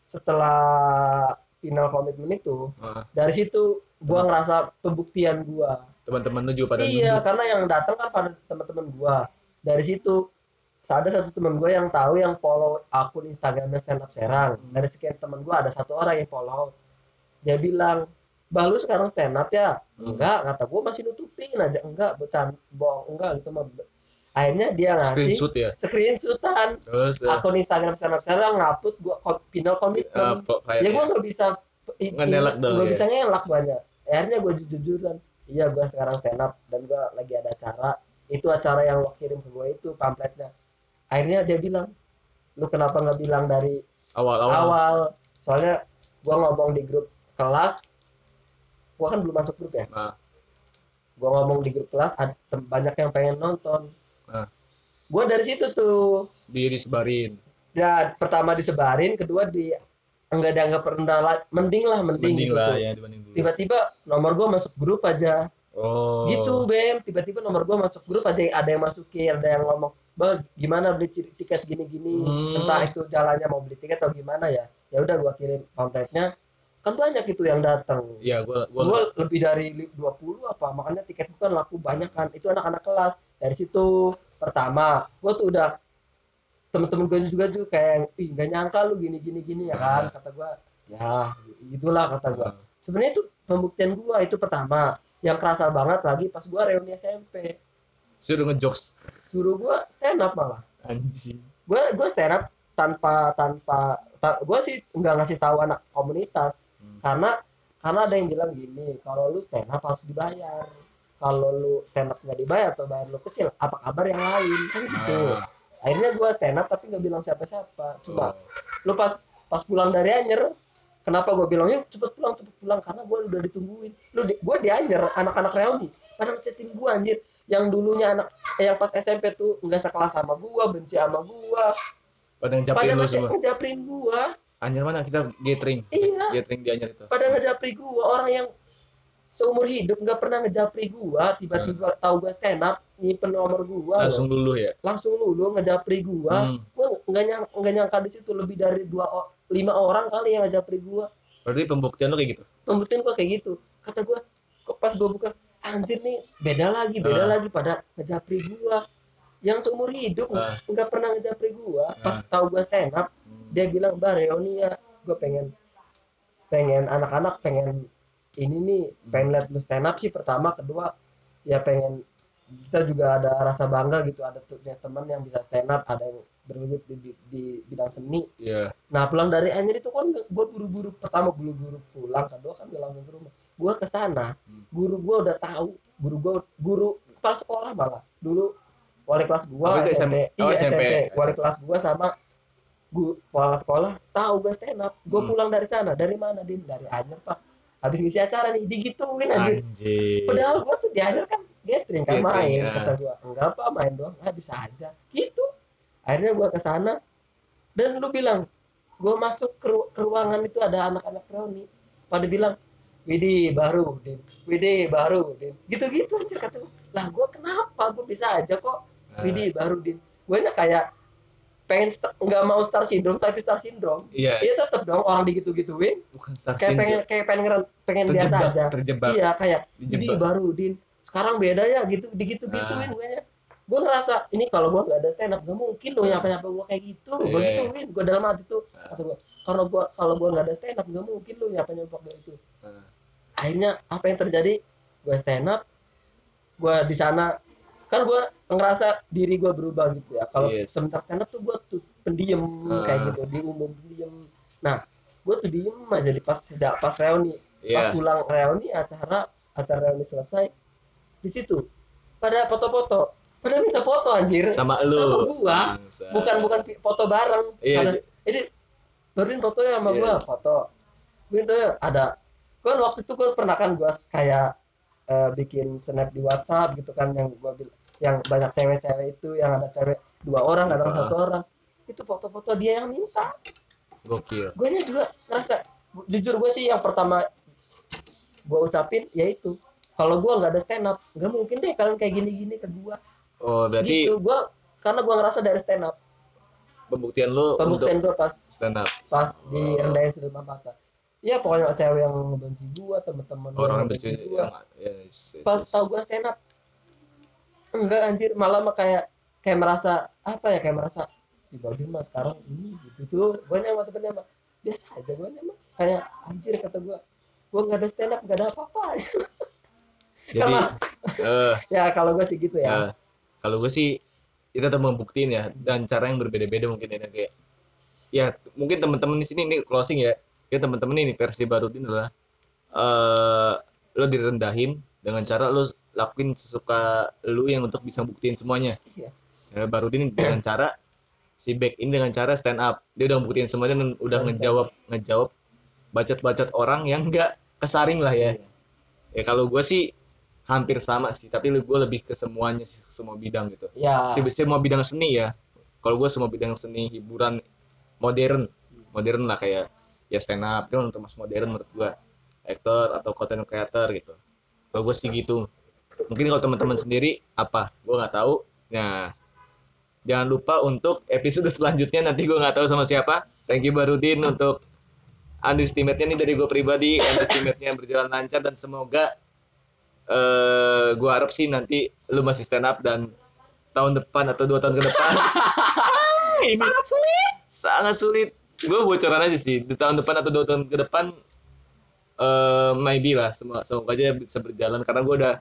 setelah final komitmen itu
Ah,
dari situ gue ngerasa pembuktian gue
teman-teman lu juga pada
iya
nunduk.
karena yang datang kan pada teman-teman gue dari situ ada satu teman gue yang tahu yang follow akun Instagramnya stand up Serang.
Hmm.
dari sekian teman gue ada satu orang yang follow. Dia bilang bah lu sekarang stand up ya?
Hmm.
enggak kata gue masih nutupin aja. Enggak bercanda bohong. Enggak gitu mah akhirnya dia ngasih
screenshot ya?
screenshotan.
Terus eh,
akun Instagram stand up Serang ngupload gue final
eh,
komitmen.
kayak
ya gue nggak bisa
Ngenelak dong,
nggak
ya.
bisa ngelak banyak. Akhirnya gue jujur-jujuran iya gue sekarang stand up dan gue lagi ada acara. Itu acara yang lo kirim ke gue itu pamfletnya akhirnya dia bilang lu kenapa nggak bilang dari
awal-awal
awal? soalnya gue ngomong di grup kelas gue kan belum masuk grup ya.
Ah.
gue ngomong di grup kelas ada banyak yang pengen nonton.
Ah.
gue dari situ tuh.
Di disebarin.
Ya pertama disebarin kedua di enggak dianggap rendah lah mending lah mending,
mending
gitu
lah ya dibanding dulu.
Tiba-tiba nomor gue masuk grup aja.
Oh.
Gitu bem. Tiba-tiba nomor gue masuk grup aja ada yang masukin ada yang ngomong bang gimana beli tiket gini-gini?
Hmm.
entah itu jalannya mau beli tiket atau gimana ya. Ya udah gue kirim pamfletnya kan banyak itu yang datang.
Iya gua gua
gue lebih dari li- 20 apa makanya tiket bukan laku banyak kan. Itu anak-anak kelas. Dari situ pertama gue tuh udah temen-temen gue juga juga kayak ih gak nyangka lu gini gini gini ya kan.
Nah.
kata gue ya gitulah kata gue
Ah.
sebenarnya itu pembuktian gue itu pertama. Yang kerasa banget lagi pas gue reuni SMP
suruh ngejokes.
Suruh gue stand up malah.
Anjing.
Gue gue stand up tanpa tanpa ta, gue sih nggak ngasih tahu anak komunitas.
Hmm.
karena karena ada yang bilang gini kalau lu stand up harus dibayar. Kalau lu stand up nggak dibayar atau bayar lu kecil apa kabar yang lain? Kan gitu.
Ah.
akhirnya gue stand up tapi nggak bilang siapa-siapa. Cuma
Oh.
lu pas pas pulang dari Anyer kenapa gue bilang yuk cepet pulang cepet pulang karena gue udah ditungguin. Lu di, gue di Anyer anak-anak reuni pada ngechatin gue anjir yang dulunya anak yang pas SMP tuh nggak sekelas sama gue benci sama gue
pada
pada
ngejapin lu semua.
ngejaprin gue
Anjir mana kita gathering?
Iya.
Gathering di Anjir itu.
Pada ngejapri gue orang yang seumur hidup nggak pernah ngejapri gue tiba-tiba tahu gue stand up nyimpen nomor gue
langsung dulu ya?
Langsung lulu ngejapri gue
Hmm.
gue nggak nyang nggak nyangka di situ lebih dari dua lima orang kali yang ngejapri gue
berarti pembuktian lu kayak gitu?
Pembuktian gue kayak gitu. Kata gue kok pas gue buka anjir nih beda lagi beda
Ah.
lagi pada ngejapri gue yang seumur hidup
Ah.
nggak pernah ngejapri gue pas
Ah.
tahu gue stand up
Hmm.
dia bilang mbak reuni ya gue pengen pengen anak-anak pengen ini nih pengen lihat lu stand up sih pertama kedua ya pengen kita juga ada rasa bangga gitu ada tuh ya, teman yang bisa stand up ada yang bergelut di, di, di bidang seni
Iya.
nah pulang dari Anyer itu kan gue buru-buru pertama buru-buru pulang kedua kan gue langsung ke rumah gue ke sana
Hmm.
guru gue udah tahu guru gue guru kepala sekolah malah. Dulu wali kelas gue
Oh, itu
SMP,
SMP. Oh,
iya
SMP.
SMP wali kelas gue sama guru kepala sekolah tahu gue stand up. Gue
Hmm.
pulang dari sana. Dari mana din? Dari Anyer pak. Habis ngisi acara nih digituin Anjir. padahal gue tuh di Anyer kan gathering kan main
ya.
kata gue enggak apa main doang. Ah bisa aja. Gitu. Akhirnya gue ke sana. Dan lu bilang gue masuk ke, ru- ke ruangan itu ada anak-anak reuni. Pada bilang Widi baru din. Widi baru din. Gitu-gitu anjir kata gue lah gue kenapa? Gue bisa aja kok
Ah,
Widi baru din. Gue kayak pengen nggak mau star syndrome tapi star syndrome.
Iya,
iya tetep dong orang digitu-gituin.
Bukan star
kayak pengen
syndrome.
kayak pengen ngeren- pengen biasa
terjebak,
aja.
terjebak,
iya kayak Widi baru din. Sekarang beda ya gitu digitu gituin gue nya gue ngerasa ini kalau gue nggak ada stand up gak mungkin dong nyapa nyapa gue kayak gitu gue
Iya.
gituin gue dalam hati tuh
Ah.
kata gue kalau gue kalau gue nggak ada stand up gak mungkin lu nyapa nyapa kayak gitu
Ah.
akhirnya apa yang terjadi gue stand up gue di sana kan gue ngerasa diri gue berubah gitu ya kalau
Yes.
sementar stand up tuh gue tuh pendiam
Ah.
kayak gitu di umum pendiam nah gue tuh diem aja di pas sejak pas reuni pas
Iya.
pulang reuni acara acara reuni selesai di situ pada foto-foto pada minta foto anjir.
Sama lu.
Sama gua.
Bangsat.
bukan bukan foto bareng.
Iya,
Karena-
di-
ini Nurdin fotonya sama
Iya.
gua foto. Itu ada kan waktu itu gue pernah kan gua kayak eh, bikin snap di WhatsApp gitu kan yang gua yang banyak cewek-cewek itu yang ada cewek dua orang ada
Ah.
satu orang. Itu foto-foto dia yang minta.
Gokil.
Gue juga ngerasa jujur gue sih yang pertama gue ucapin yaitu kalau gue nggak ada stand up nggak mungkin deh kalian kayak gini-gini ke gue
oh berarti
gitu gue karena gue ngerasa dari stand up.
Pembuktian lu
pembuktian
untuk
gue pas
stand up.
pas di rendahin sedemikian mata ya pokoknya cewek yang temen-temen gua
orang
yang
benci
gue
yang- yes, yes,
pas
yes.
tau gue stand up enggak anjir malah mah kayak kayak merasa apa ya kayak merasa di Baudin mah sekarang ini gitu tuh. Gue nyama sebenarnya mah biasa aja gue nyama kayak anjir kata gue gue nggak ada stand up nggak ada apa-apa.
Jadi
Karena-
eh.
Ya kalau gue sih gitu ya.
Ya, kalau gue sih itu tetap membuktiin ya dan cara yang berbeda-beda mungkin ya kayak ya mungkin teman-teman di sini ini closing ya. Ya teman-teman ini versi baru ini adalah eh lo direndahin dengan cara lo lakuin sesuka lu yang untuk bisa buktiin semuanya.
Iya.
ya, baru ini dengan cara si back ini dengan cara stand up. Dia udah buktiin semuanya dan udah
Harus
ngejawab ngejawab bacot-bacot orang yang enggak kesaring lah ya. Ya kalau gue sih hampir sama sih tapi gue lebih ke semuanya sih ke semua bidang gitu.
Ya.
Si- semua bidang seni ya. Kalau gue semua bidang seni hiburan modern. Modern lah kayak ya stand up itu termasuk modern menurut gue aktor atau content creator gitu. Kalau gue sih gitu. Mungkin kalau teman-teman sendiri apa? Gue nggak tahu. Nah jangan lupa untuk episode selanjutnya nanti gue nggak tahu sama siapa. Thank you Barudin untuk underestimate-nya nih dari gue pribadi. Underestimate-nya berjalan lancar dan semoga eh gue harap sih nanti lu masih stand up dan tahun depan atau dua tahun ke depan. Ini sangat sulit. Sangat sulit. Gue bocoran aja sih. Di tahun depan atau dua tahun ke depan eh maybe lah semoga semoga aja bisa berjalan. Karena gue udah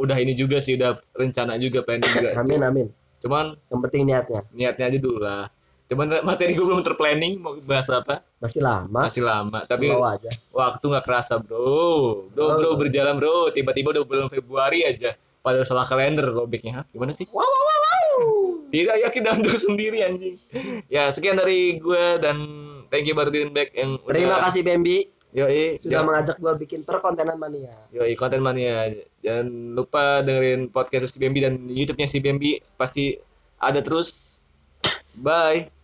udah ini juga sih udah rencana juga planning juga.
Amin amin.
Cuman
yang penting niatnya.
niatnya aja dulu lah cuman materi gue belum terplanning mau bahas apa?
Masih lama.
Masih lama tapi
slow aja.
waktu nggak kerasa bro. Bro bro
Oh.
berjalan bro. Tiba-tiba udah bulan Februari aja. Pada salah kalender robeknya Hah, gimana sih?
Wow wow wow, wow.
tidak yakin dan untuk sendiri anjing. Ya sekian dari gue dan thank you Bardin Back yang
terima
udah
kasih Bambi.
Yoi
sudah
jangan-
mengajak gua bikin perkontenan mania.
Yoi konten mania. Jangan lupa dengerin podcast si Bambi dan YouTube-nya si Bambi. Pasti ada terus. Bye